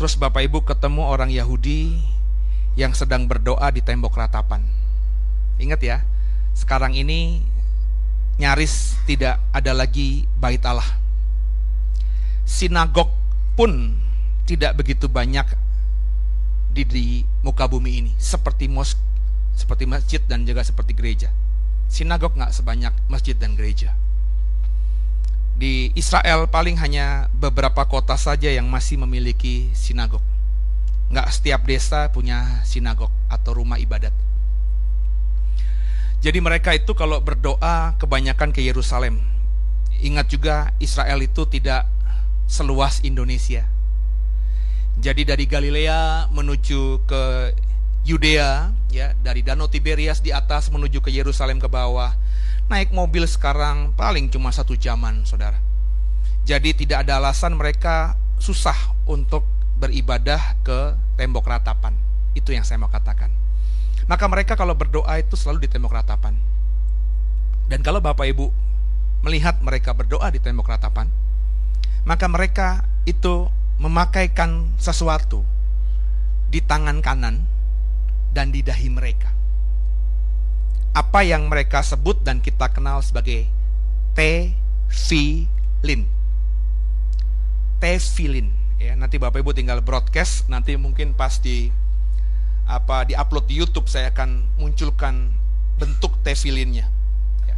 terus Bapak Ibu ketemu orang Yahudi yang sedang berdoa di tembok ratapan. Ingat ya, sekarang ini nyaris tidak ada lagi bait Allah. Sinagog pun tidak begitu banyak di, di muka bumi ini, seperti mos seperti masjid dan juga seperti gereja. Sinagog nggak sebanyak masjid dan gereja. Di Israel paling hanya beberapa kota saja yang masih memiliki sinagog. Nggak setiap desa punya sinagog atau rumah ibadat. Jadi mereka itu kalau berdoa kebanyakan ke Yerusalem. Ingat juga Israel itu tidak seluas Indonesia. Jadi dari Galilea menuju ke Yudea ya dari Danau Tiberias di atas menuju ke Yerusalem ke bawah naik mobil sekarang paling cuma satu jaman saudara. Jadi tidak ada alasan mereka susah untuk beribadah ke tembok ratapan. Itu yang saya mau katakan. Maka mereka kalau berdoa itu selalu di tembok ratapan. Dan kalau Bapak Ibu melihat mereka berdoa di tembok ratapan maka mereka itu memakaikan sesuatu di tangan kanan dan di dahi mereka. Apa yang mereka sebut dan kita kenal sebagai tefilin. Tefilin ya nanti Bapak Ibu tinggal broadcast nanti mungkin pas di apa di upload di YouTube saya akan munculkan bentuk tefilinnya. Ya.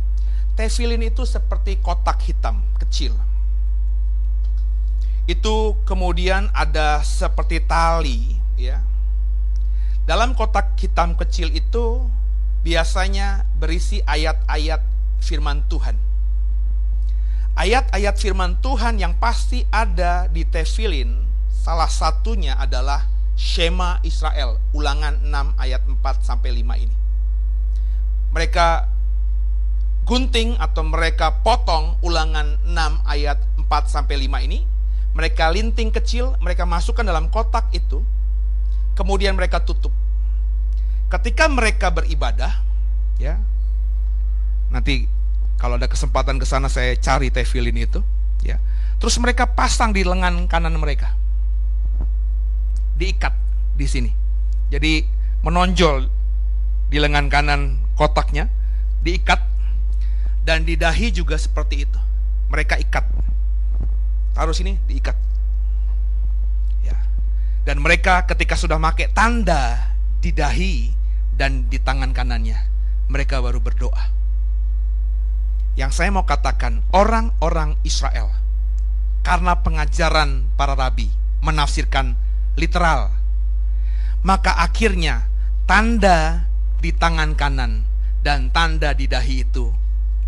Tefilin itu seperti kotak hitam kecil. Itu kemudian ada seperti tali ya dalam kotak hitam kecil itu biasanya berisi ayat-ayat firman Tuhan. Ayat-ayat firman Tuhan yang pasti ada di tefilin, salah satunya adalah Shema Israel, ulangan 6 ayat 4 sampai 5 ini. Mereka gunting atau mereka potong ulangan 6 ayat 4 sampai 5 ini, mereka linting kecil, mereka masukkan dalam kotak itu, kemudian mereka tutup. Ketika mereka beribadah, ya, nanti kalau ada kesempatan ke sana saya cari tefilin itu, ya. Terus mereka pasang di lengan kanan mereka, diikat di sini. Jadi menonjol di lengan kanan kotaknya, diikat dan di dahi juga seperti itu. Mereka ikat. Taruh sini, diikat dan mereka ketika sudah pakai tanda di dahi dan di tangan kanannya, mereka baru berdoa. Yang saya mau katakan, orang-orang Israel karena pengajaran para rabi menafsirkan literal, maka akhirnya tanda di tangan kanan dan tanda di dahi itu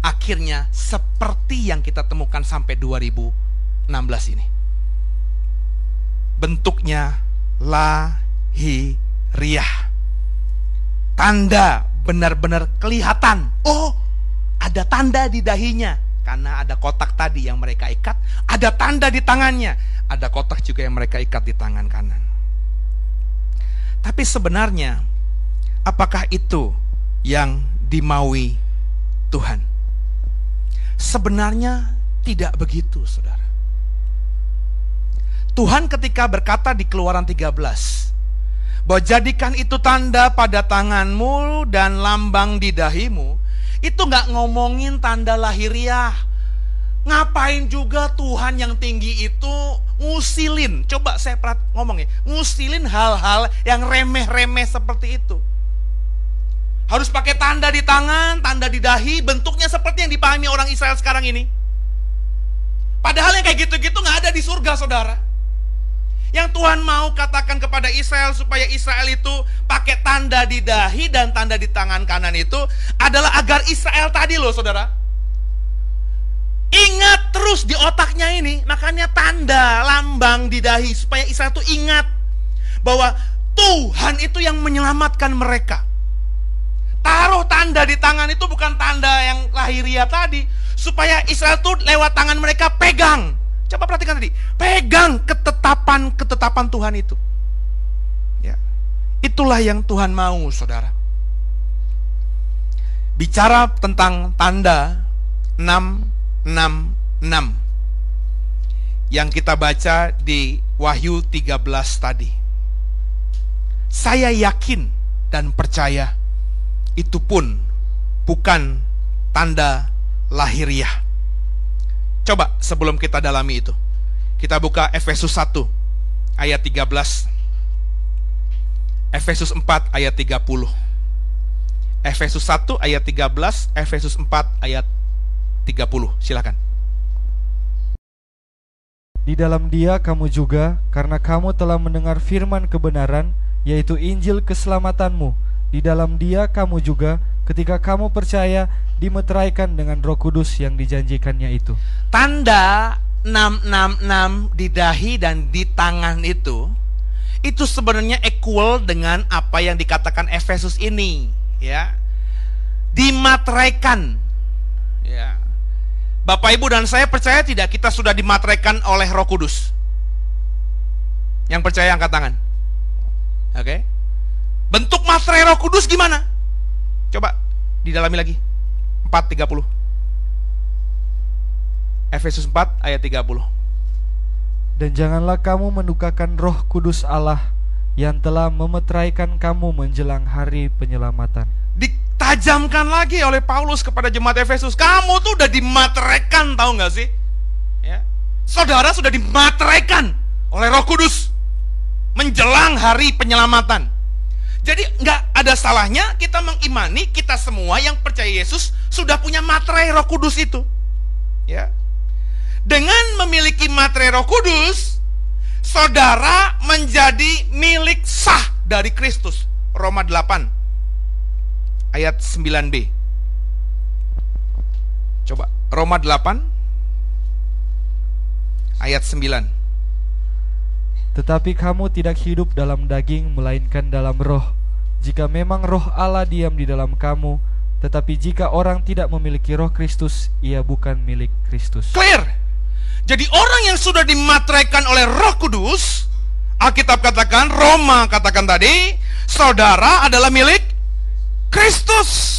akhirnya seperti yang kita temukan sampai 2016 ini. Bentuknya lahiriah. Tanda benar-benar kelihatan. Oh, ada tanda di dahinya karena ada kotak tadi yang mereka ikat, ada tanda di tangannya, ada kotak juga yang mereka ikat di tangan kanan. Tapi sebenarnya apakah itu yang dimaui Tuhan? Sebenarnya tidak begitu, Saudara. Tuhan ketika berkata di keluaran 13 bahwa jadikan itu tanda pada tanganmu dan lambang di dahimu. Itu nggak ngomongin tanda lahiriah. Ngapain juga Tuhan yang tinggi itu ngusilin? Coba saya perat ngomong ya. Ngusilin hal-hal yang remeh-remeh seperti itu. Harus pakai tanda di tangan, tanda di dahi, bentuknya seperti yang dipahami orang Israel sekarang ini. Padahal yang kayak gitu-gitu nggak ada di surga, saudara. Yang Tuhan mau katakan kepada Israel supaya Israel itu pakai tanda di dahi dan tanda di tangan kanan itu adalah agar Israel tadi loh saudara. Ingat terus di otaknya ini, makanya tanda lambang di dahi supaya Israel itu ingat bahwa Tuhan itu yang menyelamatkan mereka. Taruh tanda di tangan itu bukan tanda yang lahiriah tadi, supaya Israel itu lewat tangan mereka pegang. Coba perhatikan tadi, pegang ketetapan-ketetapan Tuhan itu. Ya. Itulah yang Tuhan mau, Saudara. Bicara tentang tanda 666 yang kita baca di Wahyu 13 tadi. Saya yakin dan percaya itu pun bukan tanda lahiriah. Coba sebelum kita dalami itu. Kita buka Efesus 1 ayat 13. Efesus 4 ayat 30. Efesus 1 ayat 13, Efesus 4 ayat 30. Silakan. Di dalam dia kamu juga, karena kamu telah mendengar firman kebenaran, yaitu Injil keselamatanmu. Di dalam dia kamu juga, ketika kamu percaya, dimeteraikan dengan roh kudus yang dijanjikannya itu. Tanda 666 di dahi dan di tangan itu, itu sebenarnya equal dengan apa yang dikatakan Efesus ini. ya Dimateraikan. Ya. Bapak Ibu dan saya percaya tidak kita sudah dimateraikan oleh roh kudus. Yang percaya angkat tangan. Oke. Okay. Bentuk materai Roh Kudus gimana? Coba didalami lagi. 4:30. Efesus 4 ayat 30. Dan janganlah kamu menukakan Roh Kudus Allah yang telah memeteraikan kamu menjelang hari penyelamatan. Ditajamkan lagi oleh Paulus kepada jemaat Efesus. Kamu tuh udah dimateraikan, tahu nggak sih? Ya. Saudara sudah dimateraikan oleh Roh Kudus menjelang hari penyelamatan. Jadi nggak ada salahnya kita mengimani kita semua yang percaya Yesus sudah punya materai Roh Kudus itu. Ya. Dengan memiliki materai Roh Kudus, saudara menjadi milik sah dari Kristus. Roma 8 ayat 9b. Coba Roma 8 ayat 9. Tetapi kamu tidak hidup dalam daging melainkan dalam roh. Jika memang roh Allah diam di dalam kamu, tetapi jika orang tidak memiliki roh Kristus, ia bukan milik Kristus. Clear. Jadi orang yang sudah dimateraikan oleh Roh Kudus, Alkitab katakan, Roma katakan tadi, saudara adalah milik Kristus.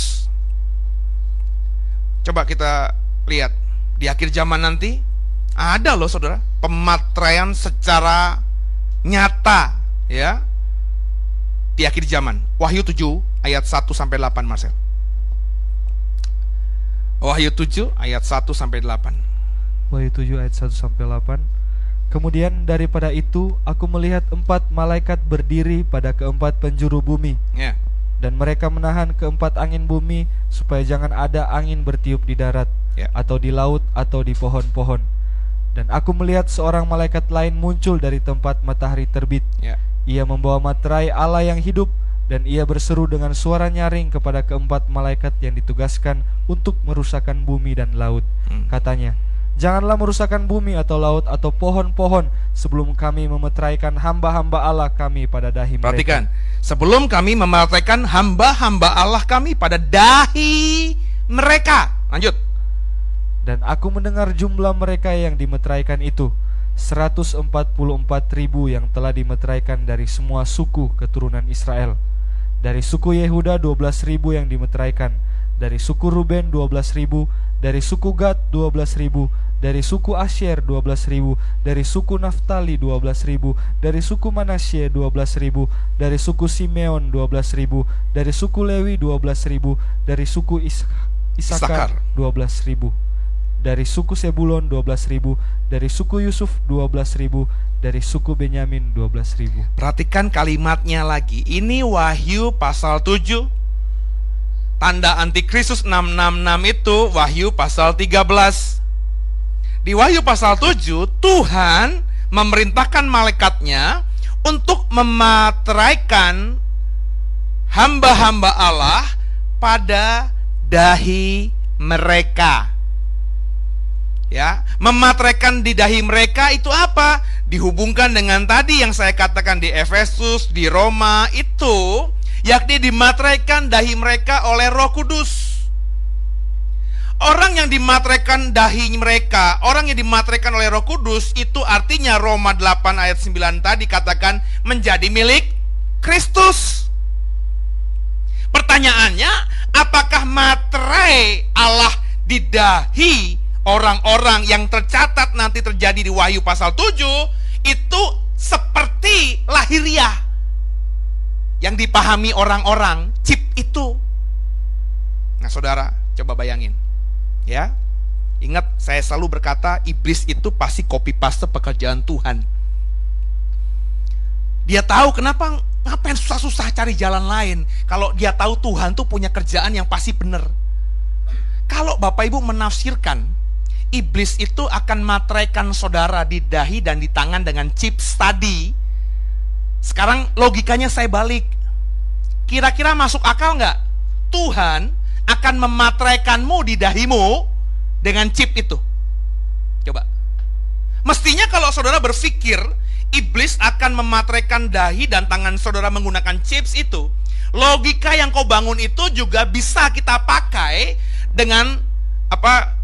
Coba kita lihat di akhir zaman nanti ada loh saudara pematraian secara nyata ya di akhir zaman. Wahyu 7 ayat 1 sampai 8 Marcel. Wahyu 7 ayat 1 sampai 8. Wahyu 7 ayat 1 sampai 8. Kemudian daripada itu aku melihat empat malaikat berdiri pada keempat penjuru bumi. Yeah. Dan mereka menahan keempat angin bumi supaya jangan ada angin bertiup di darat yeah. atau di laut atau di pohon-pohon dan aku melihat seorang malaikat lain muncul dari tempat matahari terbit. Ya. Ia membawa materai Allah yang hidup dan ia berseru dengan suara nyaring kepada keempat malaikat yang ditugaskan untuk merusakkan bumi dan laut. Hmm. Katanya, Janganlah merusakkan bumi atau laut atau pohon-pohon sebelum kami memeteraikan hamba-hamba Allah kami pada dahi mereka. Perhatikan, sebelum kami memeteraikan hamba-hamba Allah kami pada dahi mereka. Lanjut. Dan aku mendengar jumlah mereka yang dimeteraikan itu. 144 ribu yang telah dimeteraikan dari semua suku keturunan Israel. Dari suku Yehuda 12 ribu yang dimeteraikan. Dari suku Ruben 12 ribu. Dari suku Gad 12 ribu. Dari suku Asher 12 ribu. Dari suku Naftali 12 ribu. Dari suku Manasye 12 ribu. Dari suku Simeon 12 ribu. Dari suku Lewi 12 ribu. Dari suku Is Isakar 12 ribu dari suku Sebulon 12.000, dari suku Yusuf 12.000, dari suku Benyamin 12.000. Perhatikan kalimatnya lagi. Ini Wahyu pasal 7. Tanda antikristus 666 itu Wahyu pasal 13. Di Wahyu pasal 7 Tuhan memerintahkan malaikatnya untuk memateraikan hamba-hamba Allah pada dahi mereka Ya, mematraikan di dahi mereka itu apa? Dihubungkan dengan tadi yang saya katakan di Efesus, di Roma itu, yakni dimatraikan dahi mereka oleh Roh Kudus. Orang yang dimatraikan dahi mereka, orang yang dimatraikan oleh Roh Kudus itu artinya Roma 8 ayat 9 tadi katakan menjadi milik Kristus. Pertanyaannya, apakah materai Allah di dahi orang-orang yang tercatat nanti terjadi di Wahyu pasal 7 itu seperti lahiriah yang dipahami orang-orang chip itu. Nah, Saudara, coba bayangin Ya. Ingat saya selalu berkata iblis itu pasti copy paste pekerjaan Tuhan. Dia tahu kenapa ngapain susah-susah cari jalan lain kalau dia tahu Tuhan tuh punya kerjaan yang pasti benar. Kalau Bapak Ibu menafsirkan iblis itu akan matraikan saudara di dahi dan di tangan dengan chip tadi. Sekarang logikanya saya balik. Kira-kira masuk akal nggak? Tuhan akan mematraikanmu di dahimu dengan chip itu. Coba. Mestinya kalau saudara berpikir iblis akan mematraikan dahi dan tangan saudara menggunakan chips itu, logika yang kau bangun itu juga bisa kita pakai dengan apa?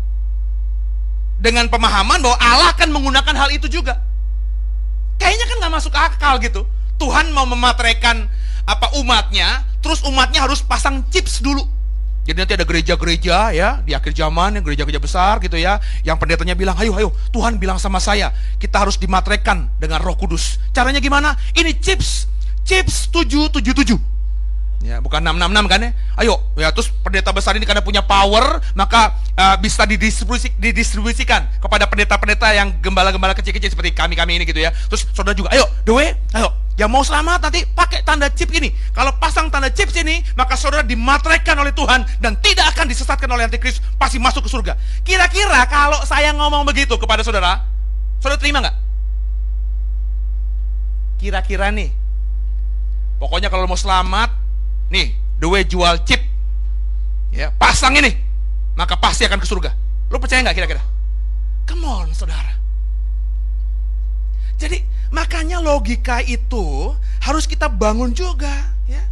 Dengan pemahaman bahwa Allah akan menggunakan hal itu juga. Kayaknya kan nggak masuk akal gitu. Tuhan mau mematraikan apa umatnya, terus umatnya harus pasang chips dulu jadi nanti ada gereja-gereja ya di akhir zaman yang gereja-gereja besar gitu ya, yang pendetanya bilang, "Ayo, ayo, Tuhan bilang sama saya, kita harus dimatrekan dengan Roh Kudus." Caranya gimana? Ini chips, chips 777. Ya, bukan 666 kan ya? Ayo, ya terus pendeta besar ini karena punya power, maka uh, bisa didistribusi, didistribusikan kepada pendeta-pendeta yang gembala-gembala kecil-kecil seperti kami-kami ini gitu ya. Terus saudara juga, ayo, way, ayo, yang mau selamat nanti pakai tanda chip ini. Kalau pasang tanda chip ini, maka saudara dimateraikan oleh Tuhan dan tidak akan disesatkan oleh antikris, pasti masuk ke surga. Kira-kira kalau saya ngomong begitu kepada saudara, saudara terima nggak? Kira-kira nih, pokoknya kalau mau selamat, nih, way jual chip, ya pasang ini, maka pasti akan ke surga. Lo percaya nggak kira-kira? Come on, saudara. Jadi makanya logika itu harus kita bangun juga. Ya.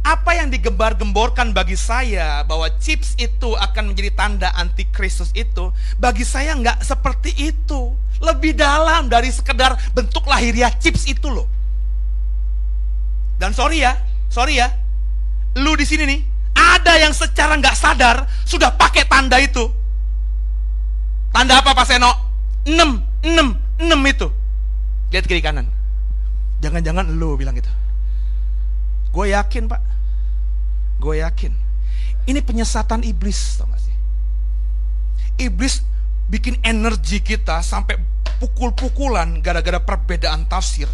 Apa yang digembar-gemborkan bagi saya bahwa chips itu akan menjadi tanda anti Kristus itu, bagi saya nggak seperti itu. Lebih dalam dari sekedar bentuk lahiriah chips itu loh. Dan sorry ya, sorry ya, lu di sini nih, ada yang secara nggak sadar sudah pakai tanda itu. Tanda apa Pak Seno? 6, 6, 6 itu. Lihat kiri kanan. Jangan-jangan lo bilang gitu. Gue yakin pak. Gue yakin. Ini penyesatan iblis, tau gak sih? Iblis bikin energi kita sampai pukul-pukulan gara-gara perbedaan tafsir.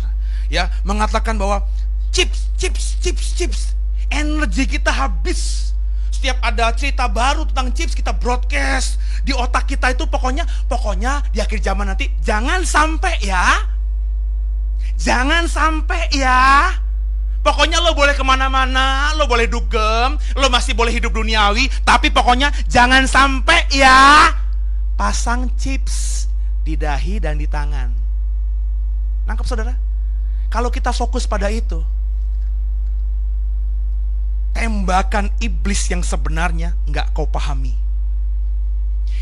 Ya, mengatakan bahwa chips, chips, chips, chips. Energi kita habis. Setiap ada cerita baru tentang chips kita broadcast di otak kita itu pokoknya pokoknya di akhir zaman nanti jangan sampai ya Jangan sampai ya. Pokoknya lo boleh ke mana-mana, lo boleh dugem, lo masih boleh hidup duniawi, tapi pokoknya jangan sampai ya pasang chips di dahi dan di tangan. Nangkep saudara? Kalau kita fokus pada itu, tembakan iblis yang sebenarnya nggak kau pahami.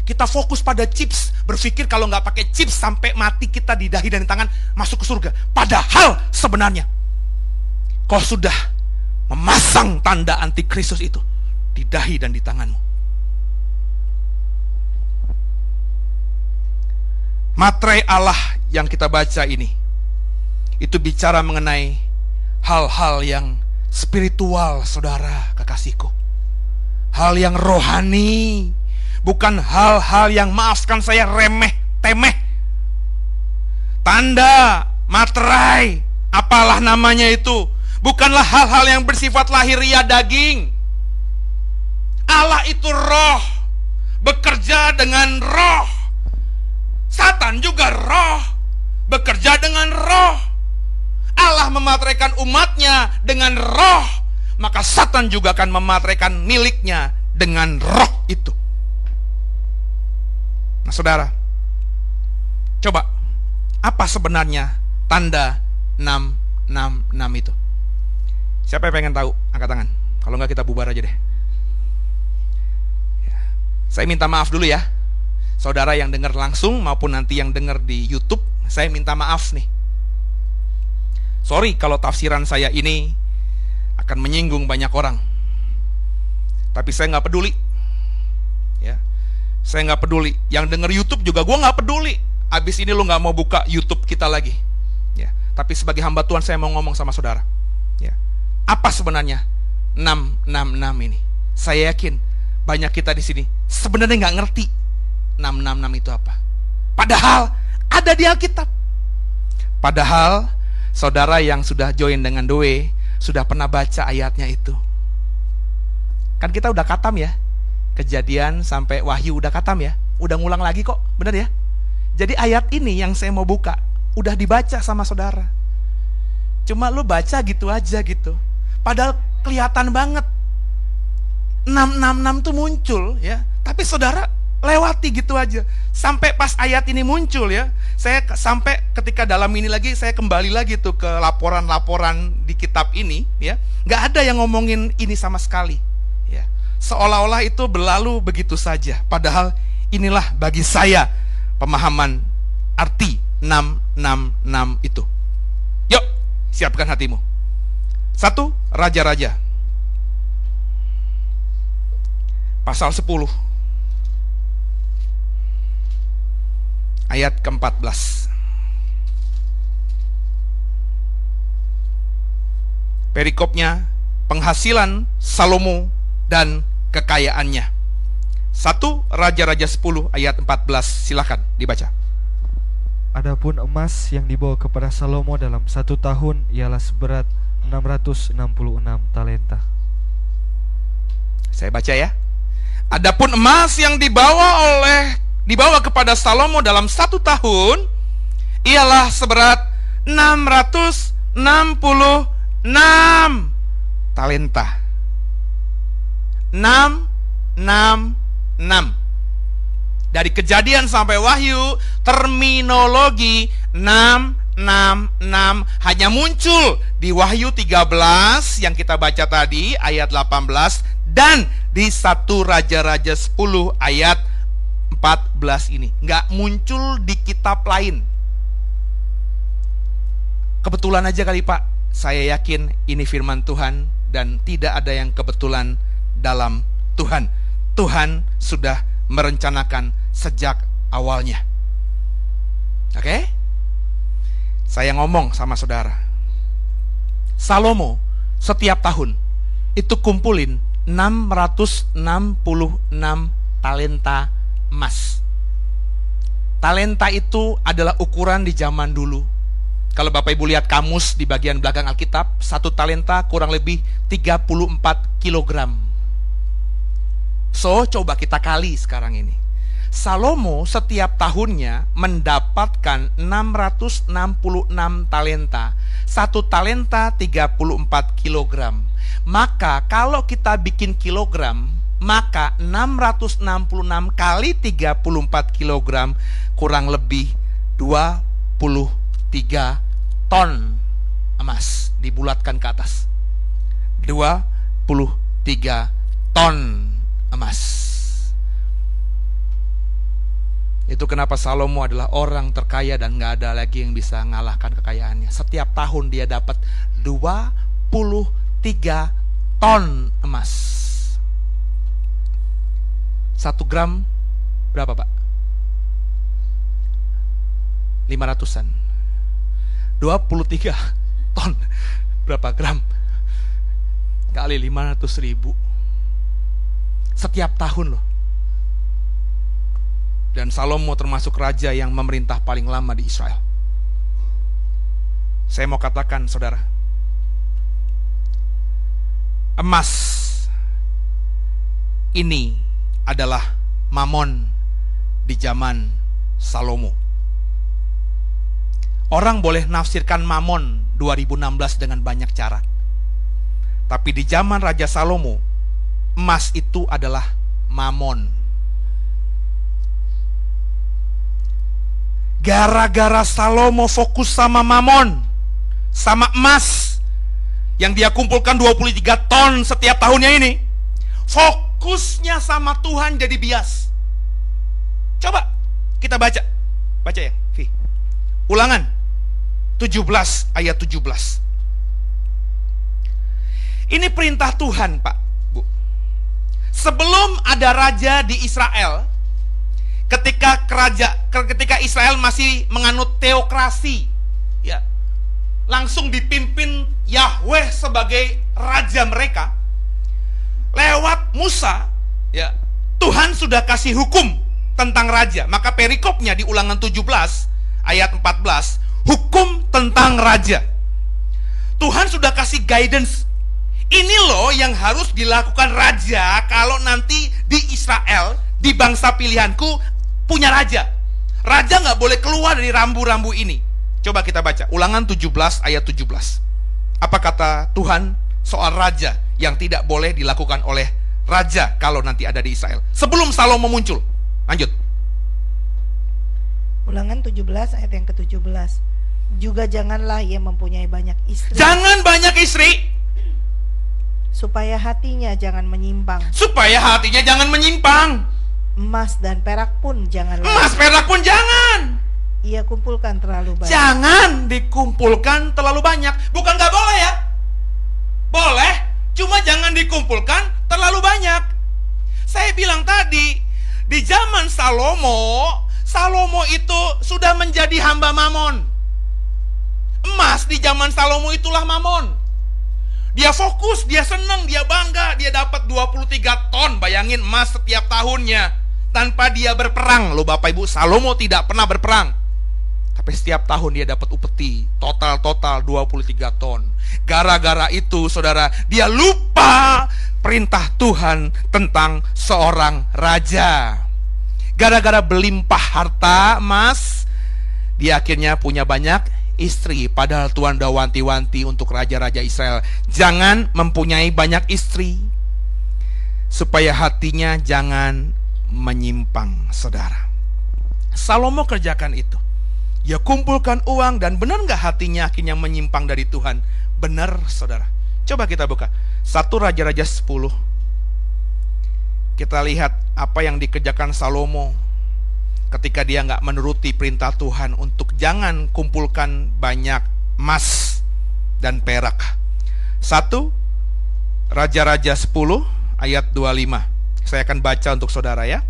Kita fokus pada chips, berpikir kalau nggak pakai chips sampai mati kita di dahi dan di tangan masuk ke surga. Padahal sebenarnya kau sudah memasang tanda anti Kristus itu di dahi dan di tanganmu. Materai Allah yang kita baca ini itu bicara mengenai hal-hal yang spiritual, saudara, kekasihku. Hal yang rohani, bukan hal-hal yang maafkan saya remeh temeh. Tanda, materai, apalah namanya itu, bukanlah hal-hal yang bersifat lahiriah daging. Allah itu roh, bekerja dengan roh. Satan juga roh, bekerja dengan roh. Allah memateraikan umatnya dengan roh, maka Satan juga akan memateraikan miliknya dengan roh itu. Nah, saudara, coba apa sebenarnya tanda 666 itu? Siapa yang pengen tahu? Angkat tangan. Kalau nggak kita bubar aja deh. Ya. Saya minta maaf dulu ya. Saudara yang dengar langsung maupun nanti yang dengar di YouTube, saya minta maaf nih. Sorry kalau tafsiran saya ini akan menyinggung banyak orang. Tapi saya nggak peduli. Ya, saya nggak peduli. Yang denger YouTube juga gue nggak peduli. Abis ini lu nggak mau buka YouTube kita lagi. Ya, tapi sebagai hamba Tuhan saya mau ngomong sama saudara. Ya, apa sebenarnya 666 ini? Saya yakin banyak kita di sini sebenarnya nggak ngerti 666 itu apa. Padahal ada di Alkitab. Padahal saudara yang sudah join dengan Doe sudah pernah baca ayatnya itu. Kan kita udah katam ya. Kejadian sampai Wahyu udah katam ya. Udah ngulang lagi kok, bener ya? Jadi ayat ini yang saya mau buka udah dibaca sama saudara. Cuma lu baca gitu aja gitu. Padahal kelihatan banget 666 tuh muncul ya. Tapi saudara lewati gitu aja. Sampai pas ayat ini muncul ya saya sampai ketika dalam ini lagi saya kembali lagi tuh ke laporan-laporan di kitab ini ya. Nggak ada yang ngomongin ini sama sekali ya. Seolah-olah itu berlalu begitu saja. Padahal inilah bagi saya pemahaman arti 666 itu. Yuk siapkan hatimu. Satu raja-raja. Pasal 10 ayat ke-14. Perikopnya penghasilan Salomo dan kekayaannya. Satu Raja-Raja 10 ayat 14 silahkan dibaca. Adapun emas yang dibawa kepada Salomo dalam satu tahun ialah seberat 666 talenta. Saya baca ya. Adapun emas yang dibawa oleh dibawa kepada Salomo dalam satu tahun ialah seberat 666 talenta. 666 dari kejadian sampai wahyu terminologi 666 hanya muncul di wahyu 13 yang kita baca tadi ayat 18 dan di satu raja-raja 10 ayat 14 ini nggak muncul di kitab lain. Kebetulan aja kali Pak, saya yakin ini firman Tuhan dan tidak ada yang kebetulan dalam Tuhan. Tuhan sudah merencanakan sejak awalnya. Oke? Saya ngomong sama saudara. Salomo setiap tahun itu kumpulin 666 talenta emas. Talenta itu adalah ukuran di zaman dulu. Kalau Bapak Ibu lihat kamus di bagian belakang Alkitab, satu talenta kurang lebih 34 kilogram. So, coba kita kali sekarang ini. Salomo setiap tahunnya mendapatkan 666 talenta. Satu talenta 34 kilogram. Maka kalau kita bikin kilogram, maka 666 kali 34 kg kurang lebih 23 ton emas dibulatkan ke atas 23 ton emas itu kenapa Salomo adalah orang terkaya dan nggak ada lagi yang bisa mengalahkan kekayaannya. Setiap tahun dia dapat 23 ton emas. Satu gram berapa pak? 500an 23 ton. Berapa gram? Kali 500 ribu. Setiap tahun loh. Dan Salomo termasuk raja yang memerintah paling lama di Israel. Saya mau katakan saudara Emas Ini adalah mamon di zaman Salomo. Orang boleh nafsirkan mamon 2016 dengan banyak cara. Tapi di zaman Raja Salomo, emas itu adalah mamon. Gara-gara Salomo fokus sama mamon, sama emas yang dia kumpulkan 23 ton setiap tahunnya ini. Fokusnya sama Tuhan jadi bias. Coba kita baca. Baca ya, Vi. Ulangan 17 ayat 17. Ini perintah Tuhan, Pak, Bu. Sebelum ada raja di Israel, ketika keraja ketika Israel masih menganut teokrasi, ya. Langsung dipimpin Yahweh sebagai raja mereka. Lewat Musa, ya. Tuhan sudah kasih hukum tentang raja. Maka perikopnya di Ulangan 17 ayat 14, hukum tentang raja. Tuhan sudah kasih guidance ini loh yang harus dilakukan raja kalau nanti di Israel, di bangsa pilihanku, punya raja. Raja nggak boleh keluar dari rambu-rambu ini. Coba kita baca, ulangan 17 ayat 17. Apa kata Tuhan soal raja yang tidak boleh dilakukan oleh raja kalau nanti ada di Israel. Sebelum Salomo muncul. Lanjut. Ulangan 17 ayat yang ke-17. Juga janganlah ia mempunyai banyak istri. Jangan banyak istri supaya hatinya jangan menyimpang. Supaya hatinya jangan menyimpang. Emas dan perak pun jangan. Emas perak pun jangan. Ia kumpulkan terlalu banyak. Jangan dikumpulkan terlalu banyak. Bukan nggak boleh ya? Boleh, cuma jangan dikumpulkan terlalu banyak. Saya bilang tadi, di zaman Salomo, Salomo itu sudah menjadi hamba mamon. Emas di zaman Salomo itulah mamon. Dia fokus, dia senang, dia bangga, dia dapat 23 ton, bayangin emas setiap tahunnya tanpa dia berperang. Loh Bapak Ibu, Salomo tidak pernah berperang. Tapi setiap tahun dia dapat upeti, total-total 23 ton. Gara-gara itu, Saudara, dia lupa perintah Tuhan tentang seorang raja. Gara-gara berlimpah harta emas, dia akhirnya punya banyak istri padahal Tuhan dah wanti-wanti untuk raja-raja Israel jangan mempunyai banyak istri supaya hatinya jangan menyimpang saudara Salomo kerjakan itu ya kumpulkan uang dan benar nggak hatinya akhirnya menyimpang dari Tuhan benar saudara coba kita buka satu raja-raja 10 kita lihat apa yang dikerjakan Salomo ketika dia nggak menuruti perintah Tuhan untuk jangan kumpulkan banyak emas dan perak. Satu, Raja-Raja 10 ayat 25. Saya akan baca untuk saudara ya.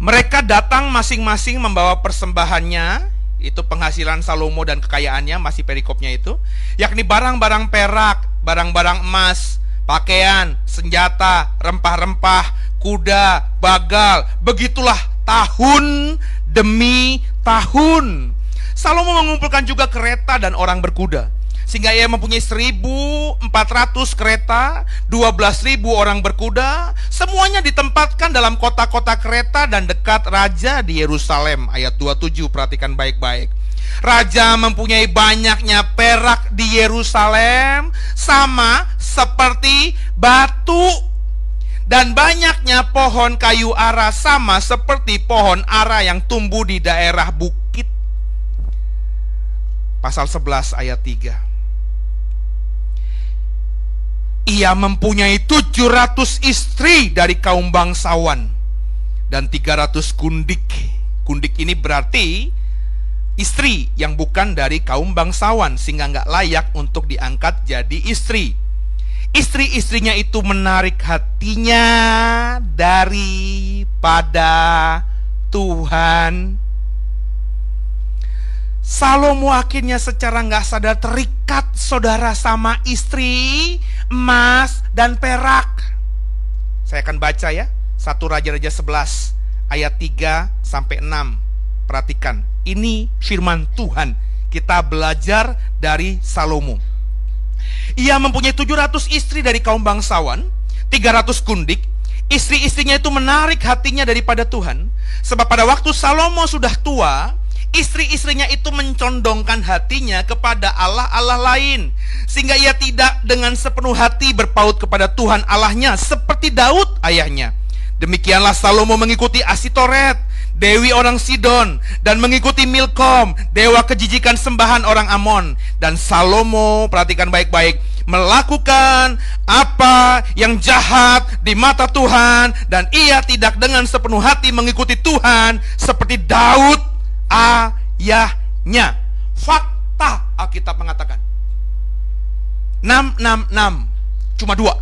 Mereka datang masing-masing membawa persembahannya, itu penghasilan Salomo dan kekayaannya, masih perikopnya itu, yakni barang-barang perak, barang-barang emas, pakaian, senjata, rempah-rempah, kuda, bagal, begitulah tahun demi tahun. Salomo mengumpulkan juga kereta dan orang berkuda. Sehingga ia mempunyai 1400 kereta, 12.000 orang berkuda, semuanya ditempatkan dalam kota-kota kereta dan dekat raja di Yerusalem. Ayat 27, perhatikan baik-baik. Raja mempunyai banyaknya perak di Yerusalem sama seperti batu dan banyaknya pohon kayu ara sama seperti pohon ara yang tumbuh di daerah bukit. Pasal 11 ayat 3. Ia mempunyai 700 istri dari kaum bangsawan dan 300 kundik. Kundik ini berarti istri yang bukan dari kaum bangsawan sehingga nggak layak untuk diangkat jadi istri istri-istrinya itu menarik hatinya daripada Tuhan. Salomo akhirnya secara nggak sadar terikat saudara sama istri, emas, dan perak. Saya akan baca ya. Satu Raja-Raja 11 ayat 3 sampai 6. Perhatikan, ini firman Tuhan. Kita belajar dari Salomo. Ia mempunyai 700 istri dari kaum bangsawan, 300 kundik. Istri-istrinya itu menarik hatinya daripada Tuhan. Sebab pada waktu Salomo sudah tua, istri-istrinya itu mencondongkan hatinya kepada Allah-Allah lain. Sehingga ia tidak dengan sepenuh hati berpaut kepada Tuhan Allahnya seperti Daud ayahnya. Demikianlah Salomo mengikuti Asitoret dewi orang Sidon, dan mengikuti Milkom, dewa kejijikan sembahan orang Amon. Dan Salomo, perhatikan baik-baik, melakukan apa yang jahat di mata Tuhan, dan ia tidak dengan sepenuh hati mengikuti Tuhan, seperti Daud ayahnya. Fakta Alkitab mengatakan. 666 cuma dua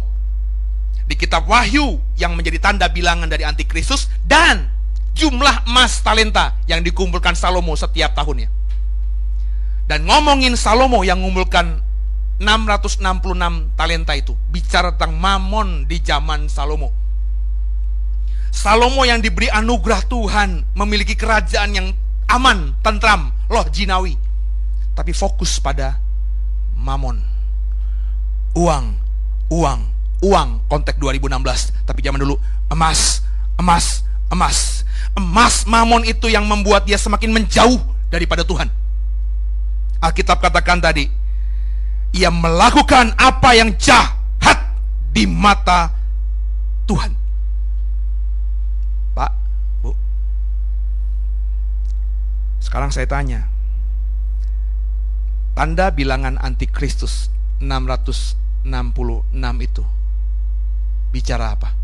di kitab Wahyu yang menjadi tanda bilangan dari antikristus dan jumlah emas talenta yang dikumpulkan Salomo setiap tahunnya. Dan ngomongin Salomo yang mengumpulkan 666 talenta itu, bicara tentang mamon di zaman Salomo. Salomo yang diberi anugerah Tuhan memiliki kerajaan yang aman, tentram, loh jinawi. Tapi fokus pada mamon. Uang, uang, uang konteks 2016. Tapi zaman dulu emas, emas, emas. Emas mamon itu yang membuat dia semakin menjauh daripada Tuhan. Alkitab katakan tadi, ia melakukan apa yang jahat di mata Tuhan. Pak, Bu. Sekarang saya tanya. Tanda bilangan antikristus 666 itu bicara apa?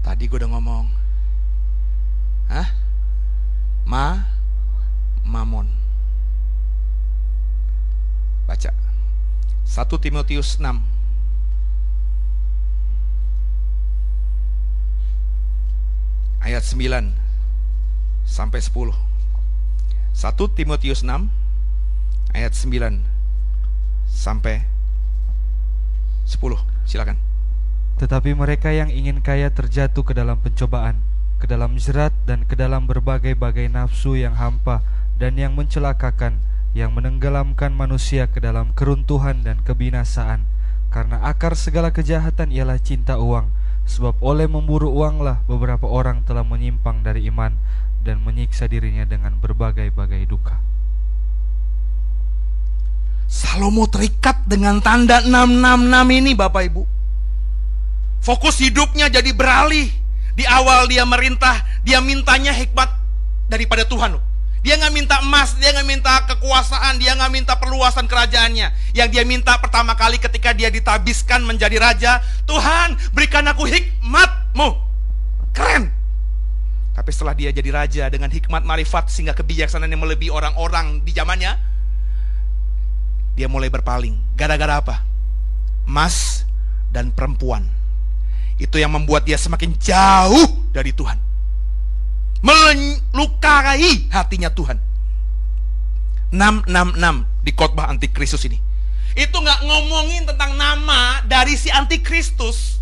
Tadi gue udah ngomong. Hah? Ma Mamon. Baca. 1 Timotius 6 ayat 9 sampai 10. 1 Timotius 6 ayat 9 sampai 10. Silakan. Tetapi mereka yang ingin kaya terjatuh ke dalam pencobaan, ke dalam jerat dan ke dalam berbagai-bagai nafsu yang hampa dan yang mencelakakan, yang menenggelamkan manusia ke dalam keruntuhan dan kebinasaan. Karena akar segala kejahatan ialah cinta uang, sebab oleh memburu uanglah beberapa orang telah menyimpang dari iman dan menyiksa dirinya dengan berbagai-bagai duka. Salomo terikat dengan tanda 666 ini Bapak Ibu. Fokus hidupnya jadi beralih. Di awal dia merintah, dia mintanya hikmat daripada Tuhan. Dia nggak minta emas, dia nggak minta kekuasaan, dia nggak minta perluasan kerajaannya. Yang dia minta pertama kali ketika dia ditabiskan menjadi raja, Tuhan berikan aku hikmatmu. Keren. Tapi setelah dia jadi raja dengan hikmat marifat sehingga kebijaksanaan yang melebihi orang-orang di zamannya, dia mulai berpaling. Gara-gara apa? Emas dan perempuan. Itu yang membuat dia semakin jauh dari Tuhan. Melukai hatinya Tuhan. 666 di khotbah antikristus ini. Itu nggak ngomongin tentang nama dari si antikristus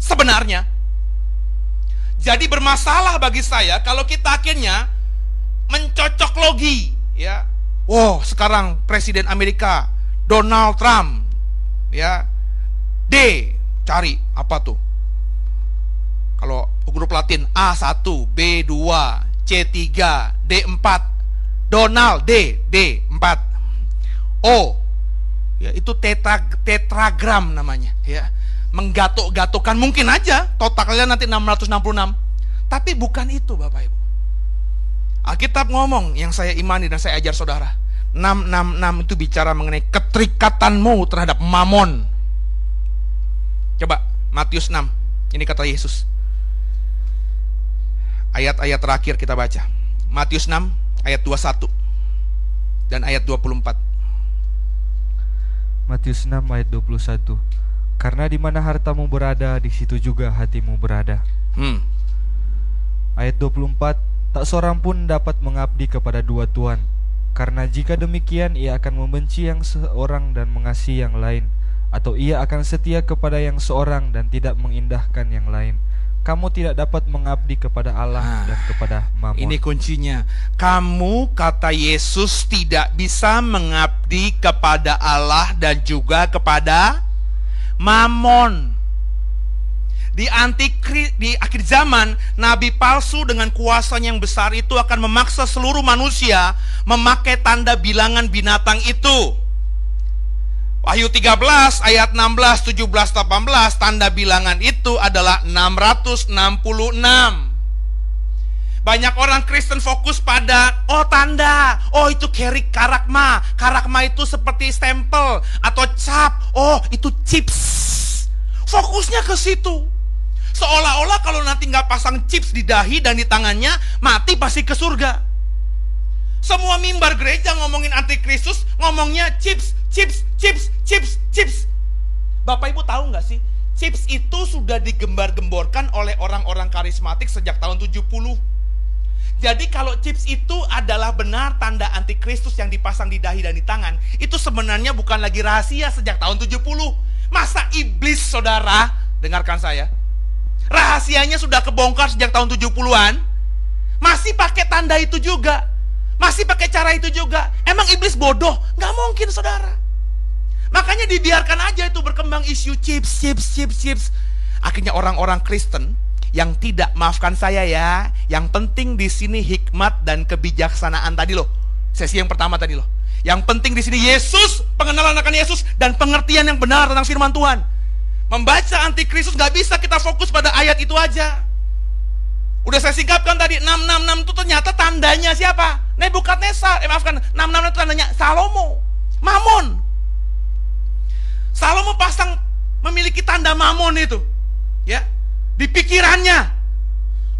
sebenarnya. Jadi bermasalah bagi saya kalau kita akhirnya mencocok logi, ya. Wow, sekarang Presiden Amerika Donald Trump, ya. D, cari apa tuh? Kalau huruf Latin A1, B2, C3, D4, Donald D, D4. O, ya itu tetra, tetragram namanya, ya. Menggatuk-gatukan mungkin aja totalnya nanti 666. Tapi bukan itu Bapak Ibu. Alkitab ngomong yang saya imani dan saya ajar saudara. 666 itu bicara mengenai keterikatanmu terhadap mamon. Coba Matius 6. Ini kata Yesus. Ayat-ayat terakhir kita baca. Matius 6 ayat 21 dan ayat 24. Matius 6 ayat 21. Karena di mana hartamu berada, di situ juga hatimu berada. Hmm. Ayat 24. Tak seorang pun dapat mengabdi kepada dua tuan, karena jika demikian ia akan membenci yang seorang dan mengasihi yang lain, atau ia akan setia kepada yang seorang dan tidak mengindahkan yang lain. Kamu tidak dapat mengabdi kepada Allah Ah, dan kepada Mammon. Ini kuncinya. Kamu kata Yesus tidak bisa mengabdi kepada Allah dan juga kepada Mamon. Di antikri di akhir zaman, nabi palsu dengan kuasanya yang besar itu akan memaksa seluruh manusia memakai tanda bilangan binatang itu. Wahyu 13 ayat 16, 17, 18 tanda bilangan itu adalah 666. Banyak orang Kristen fokus pada oh tanda, oh itu keri karakma. Karakma itu seperti stempel atau cap. Oh, itu chips. Fokusnya ke situ. Seolah-olah kalau nanti nggak pasang chips di dahi dan di tangannya, mati pasti ke surga. Semua mimbar gereja ngomongin antikristus, ngomongnya chips, chips, chips, chips, chips. Bapak Ibu tahu nggak sih? Chips itu sudah digembar-gemborkan oleh orang-orang karismatik sejak tahun 70. Jadi kalau chips itu adalah benar tanda antikristus yang dipasang di dahi dan di tangan, itu sebenarnya bukan lagi rahasia sejak tahun 70. Masa iblis saudara, dengarkan saya, rahasianya sudah kebongkar sejak tahun 70-an, masih pakai tanda itu juga, masih pakai cara itu juga. Emang iblis bodoh? Nggak mungkin saudara. Makanya dibiarkan aja itu berkembang isu chips, chips, chips, chips. Akhirnya orang-orang Kristen yang tidak maafkan saya ya. Yang penting di sini hikmat dan kebijaksanaan tadi loh. Sesi yang pertama tadi loh. Yang penting di sini Yesus, pengenalan akan Yesus dan pengertian yang benar tentang firman Tuhan. Membaca antikristus nggak bisa kita fokus pada ayat itu aja. Udah saya singkapkan tadi 666 itu ternyata tandanya siapa? Nebukadnezar. Eh maafkan, 666 itu tandanya Salomo. Mamon. Salomo pasang memiliki tanda mamon itu. Ya, di pikirannya,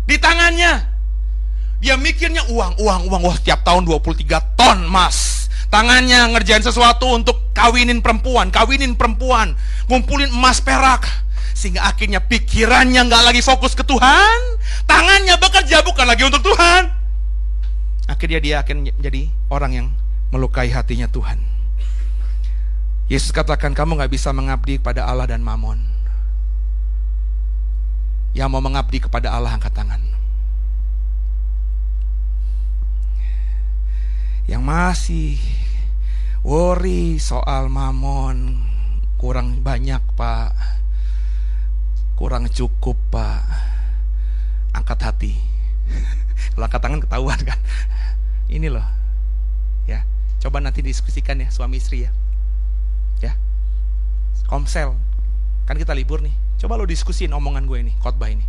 di tangannya. Dia mikirnya uang, uang, uang. Wah, setiap tahun 23 ton emas. Tangannya ngerjain sesuatu untuk kawinin perempuan, kawinin perempuan, ngumpulin emas perak. Sehingga akhirnya pikirannya nggak lagi fokus ke Tuhan, tangannya bekerja bukan lagi untuk Tuhan. Akhirnya dia akan jadi orang yang melukai hatinya Tuhan. Yesus katakan kamu nggak bisa mengabdi pada Allah dan Mamon yang mau mengabdi kepada Allah angkat tangan. Yang masih worry soal mamon kurang banyak pak, kurang cukup pak, angkat hati. Kalau angkat tangan ketahuan kan. Ini loh, ya. Coba nanti diskusikan ya suami istri ya, ya. Komsel, kan kita libur nih Coba lo diskusin omongan gue ini, khotbah ini.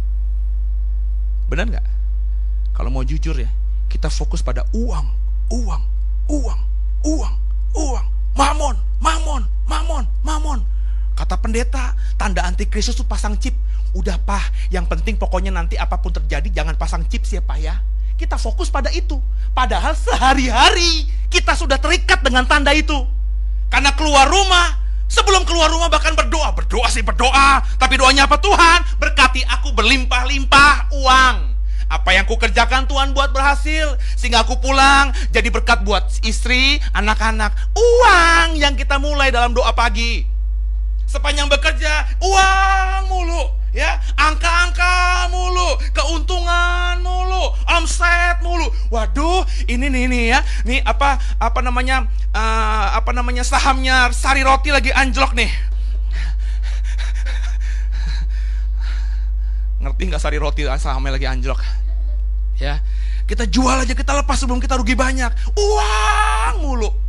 Benar nggak? Kalau mau jujur ya, kita fokus pada uang, uang, uang, uang, uang, mamon, mamon, mamon, mamon. Kata pendeta, tanda antikristus itu pasang chip. Udah pah, yang penting pokoknya nanti apa pun terjadi jangan pasang chip sih pak ya. Kita fokus pada itu. Padahal sehari-hari kita sudah terikat dengan tanda itu. Karena keluar rumah, Sebelum keluar rumah bahkan berdoa. Berdoa sih berdoa. Tapi doanya apa Tuhan? Berkati aku berlimpah-limpah uang. Apa yang ku kerjakan Tuhan buat berhasil. Sehingga aku pulang jadi berkat buat istri, anak-anak. Uang yang kita mulai dalam doa pagi. Sepanjang bekerja, uang mulu ya. Angka-angka mulu keuntungan mulu omset mulu. Waduh ini nih nih ya. Nih apa apa namanya uh, apa namanya sahamnya sari roti lagi anjlok nih. Ngerti nggak sari roti sahamnya lagi anjlok? Ya. Kita jual aja kita lepas sebelum kita rugi banyak. Uang mulu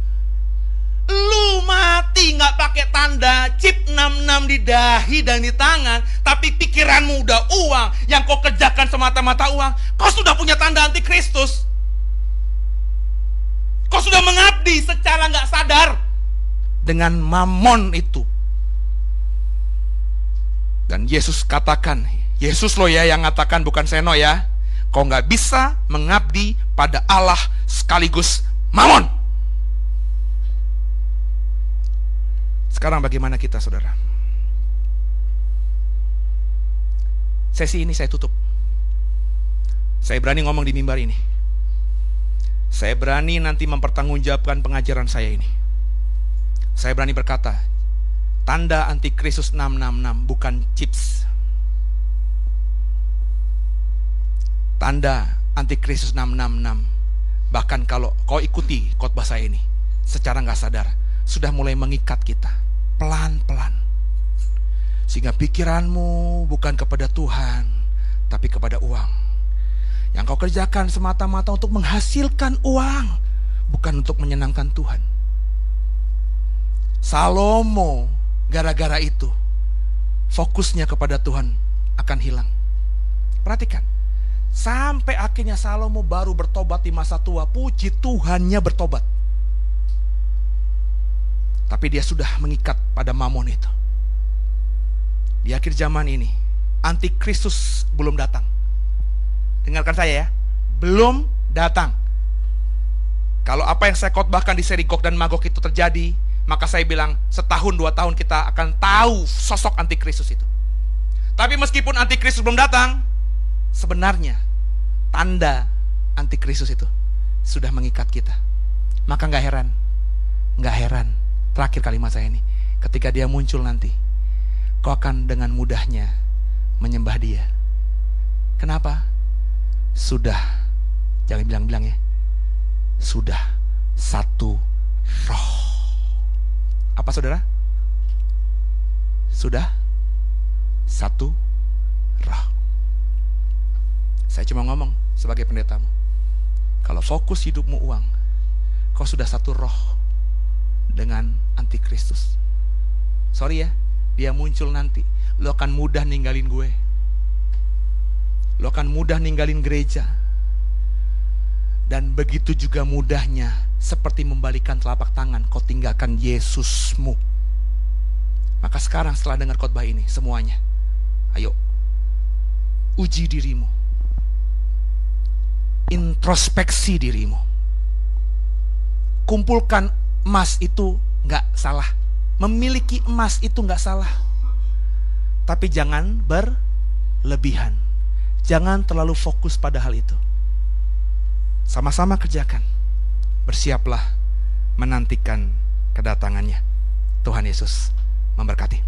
Lu mati nggak pakai tanda chip 66 di dahi dan di tangan, tapi pikiranmu udah uang, yang kau kerjakan semata-mata uang, kau sudah punya tanda antikristus. Kau sudah mengabdi secara nggak sadar dengan mamon itu. Dan Yesus katakan, Yesus lo ya yang katakan bukan Seno ya. Kau nggak bisa mengabdi pada Allah sekaligus mamon. Sekarang bagaimana kita saudara? Sesi ini saya tutup. Saya berani ngomong di mimbar ini. Saya berani nanti mempertanggungjawabkan pengajaran saya ini. Saya berani berkata, tanda antikristus 666 bukan chips. Tanda antikristus 666. Bahkan kalau kau ikuti khotbah saya ini secara nggak sadar, sudah mulai mengikat kita pelan-pelan. Sehingga pikiranmu bukan kepada Tuhan, tapi kepada uang. Yang kau kerjakan semata-mata untuk menghasilkan uang, bukan untuk menyenangkan Tuhan. Salomo gara-gara itu fokusnya kepada Tuhan akan hilang. Perhatikan. Sampai akhirnya Salomo baru bertobat di masa tua. Puji Tuhannya bertobat. Tapi dia sudah mengikat pada mamon itu. Di akhir zaman ini, antikristus belum datang. Dengarkan saya ya, belum datang. Kalau apa yang saya khotbahkan di seri Gog dan Magog itu terjadi, maka saya bilang setahun dua tahun kita akan tahu sosok antikristus itu. Tapi meskipun antikristus belum datang, sebenarnya tanda antikristus itu sudah mengikat kita. Maka nggak heran, nggak heran. Terakhir kalimat saya ini, ketika dia muncul nanti, kau akan dengan mudahnya menyembah dia. Kenapa? Sudah, jangan bilang-bilang ya, sudah satu roh. Apa saudara? Sudah satu roh. Saya cuma ngomong sebagai pendetamu. Kalau fokus hidupmu uang, kau sudah satu roh dengan antikristus. Sorry ya, dia muncul nanti. Lo akan mudah ninggalin gue. Lo akan mudah ninggalin gereja. Dan begitu juga mudahnya seperti membalikan telapak tangan kau tinggalkan Yesusmu. Maka sekarang setelah dengar khotbah ini semuanya, ayo uji dirimu introspeksi dirimu. Kumpulkan emas itu nggak salah. Memiliki emas itu nggak salah. Tapi jangan berlebihan. Jangan terlalu fokus pada hal itu. Sama-sama kerjakan. Bersiaplah menantikan kedatangannya. Tuhan Yesus memberkati.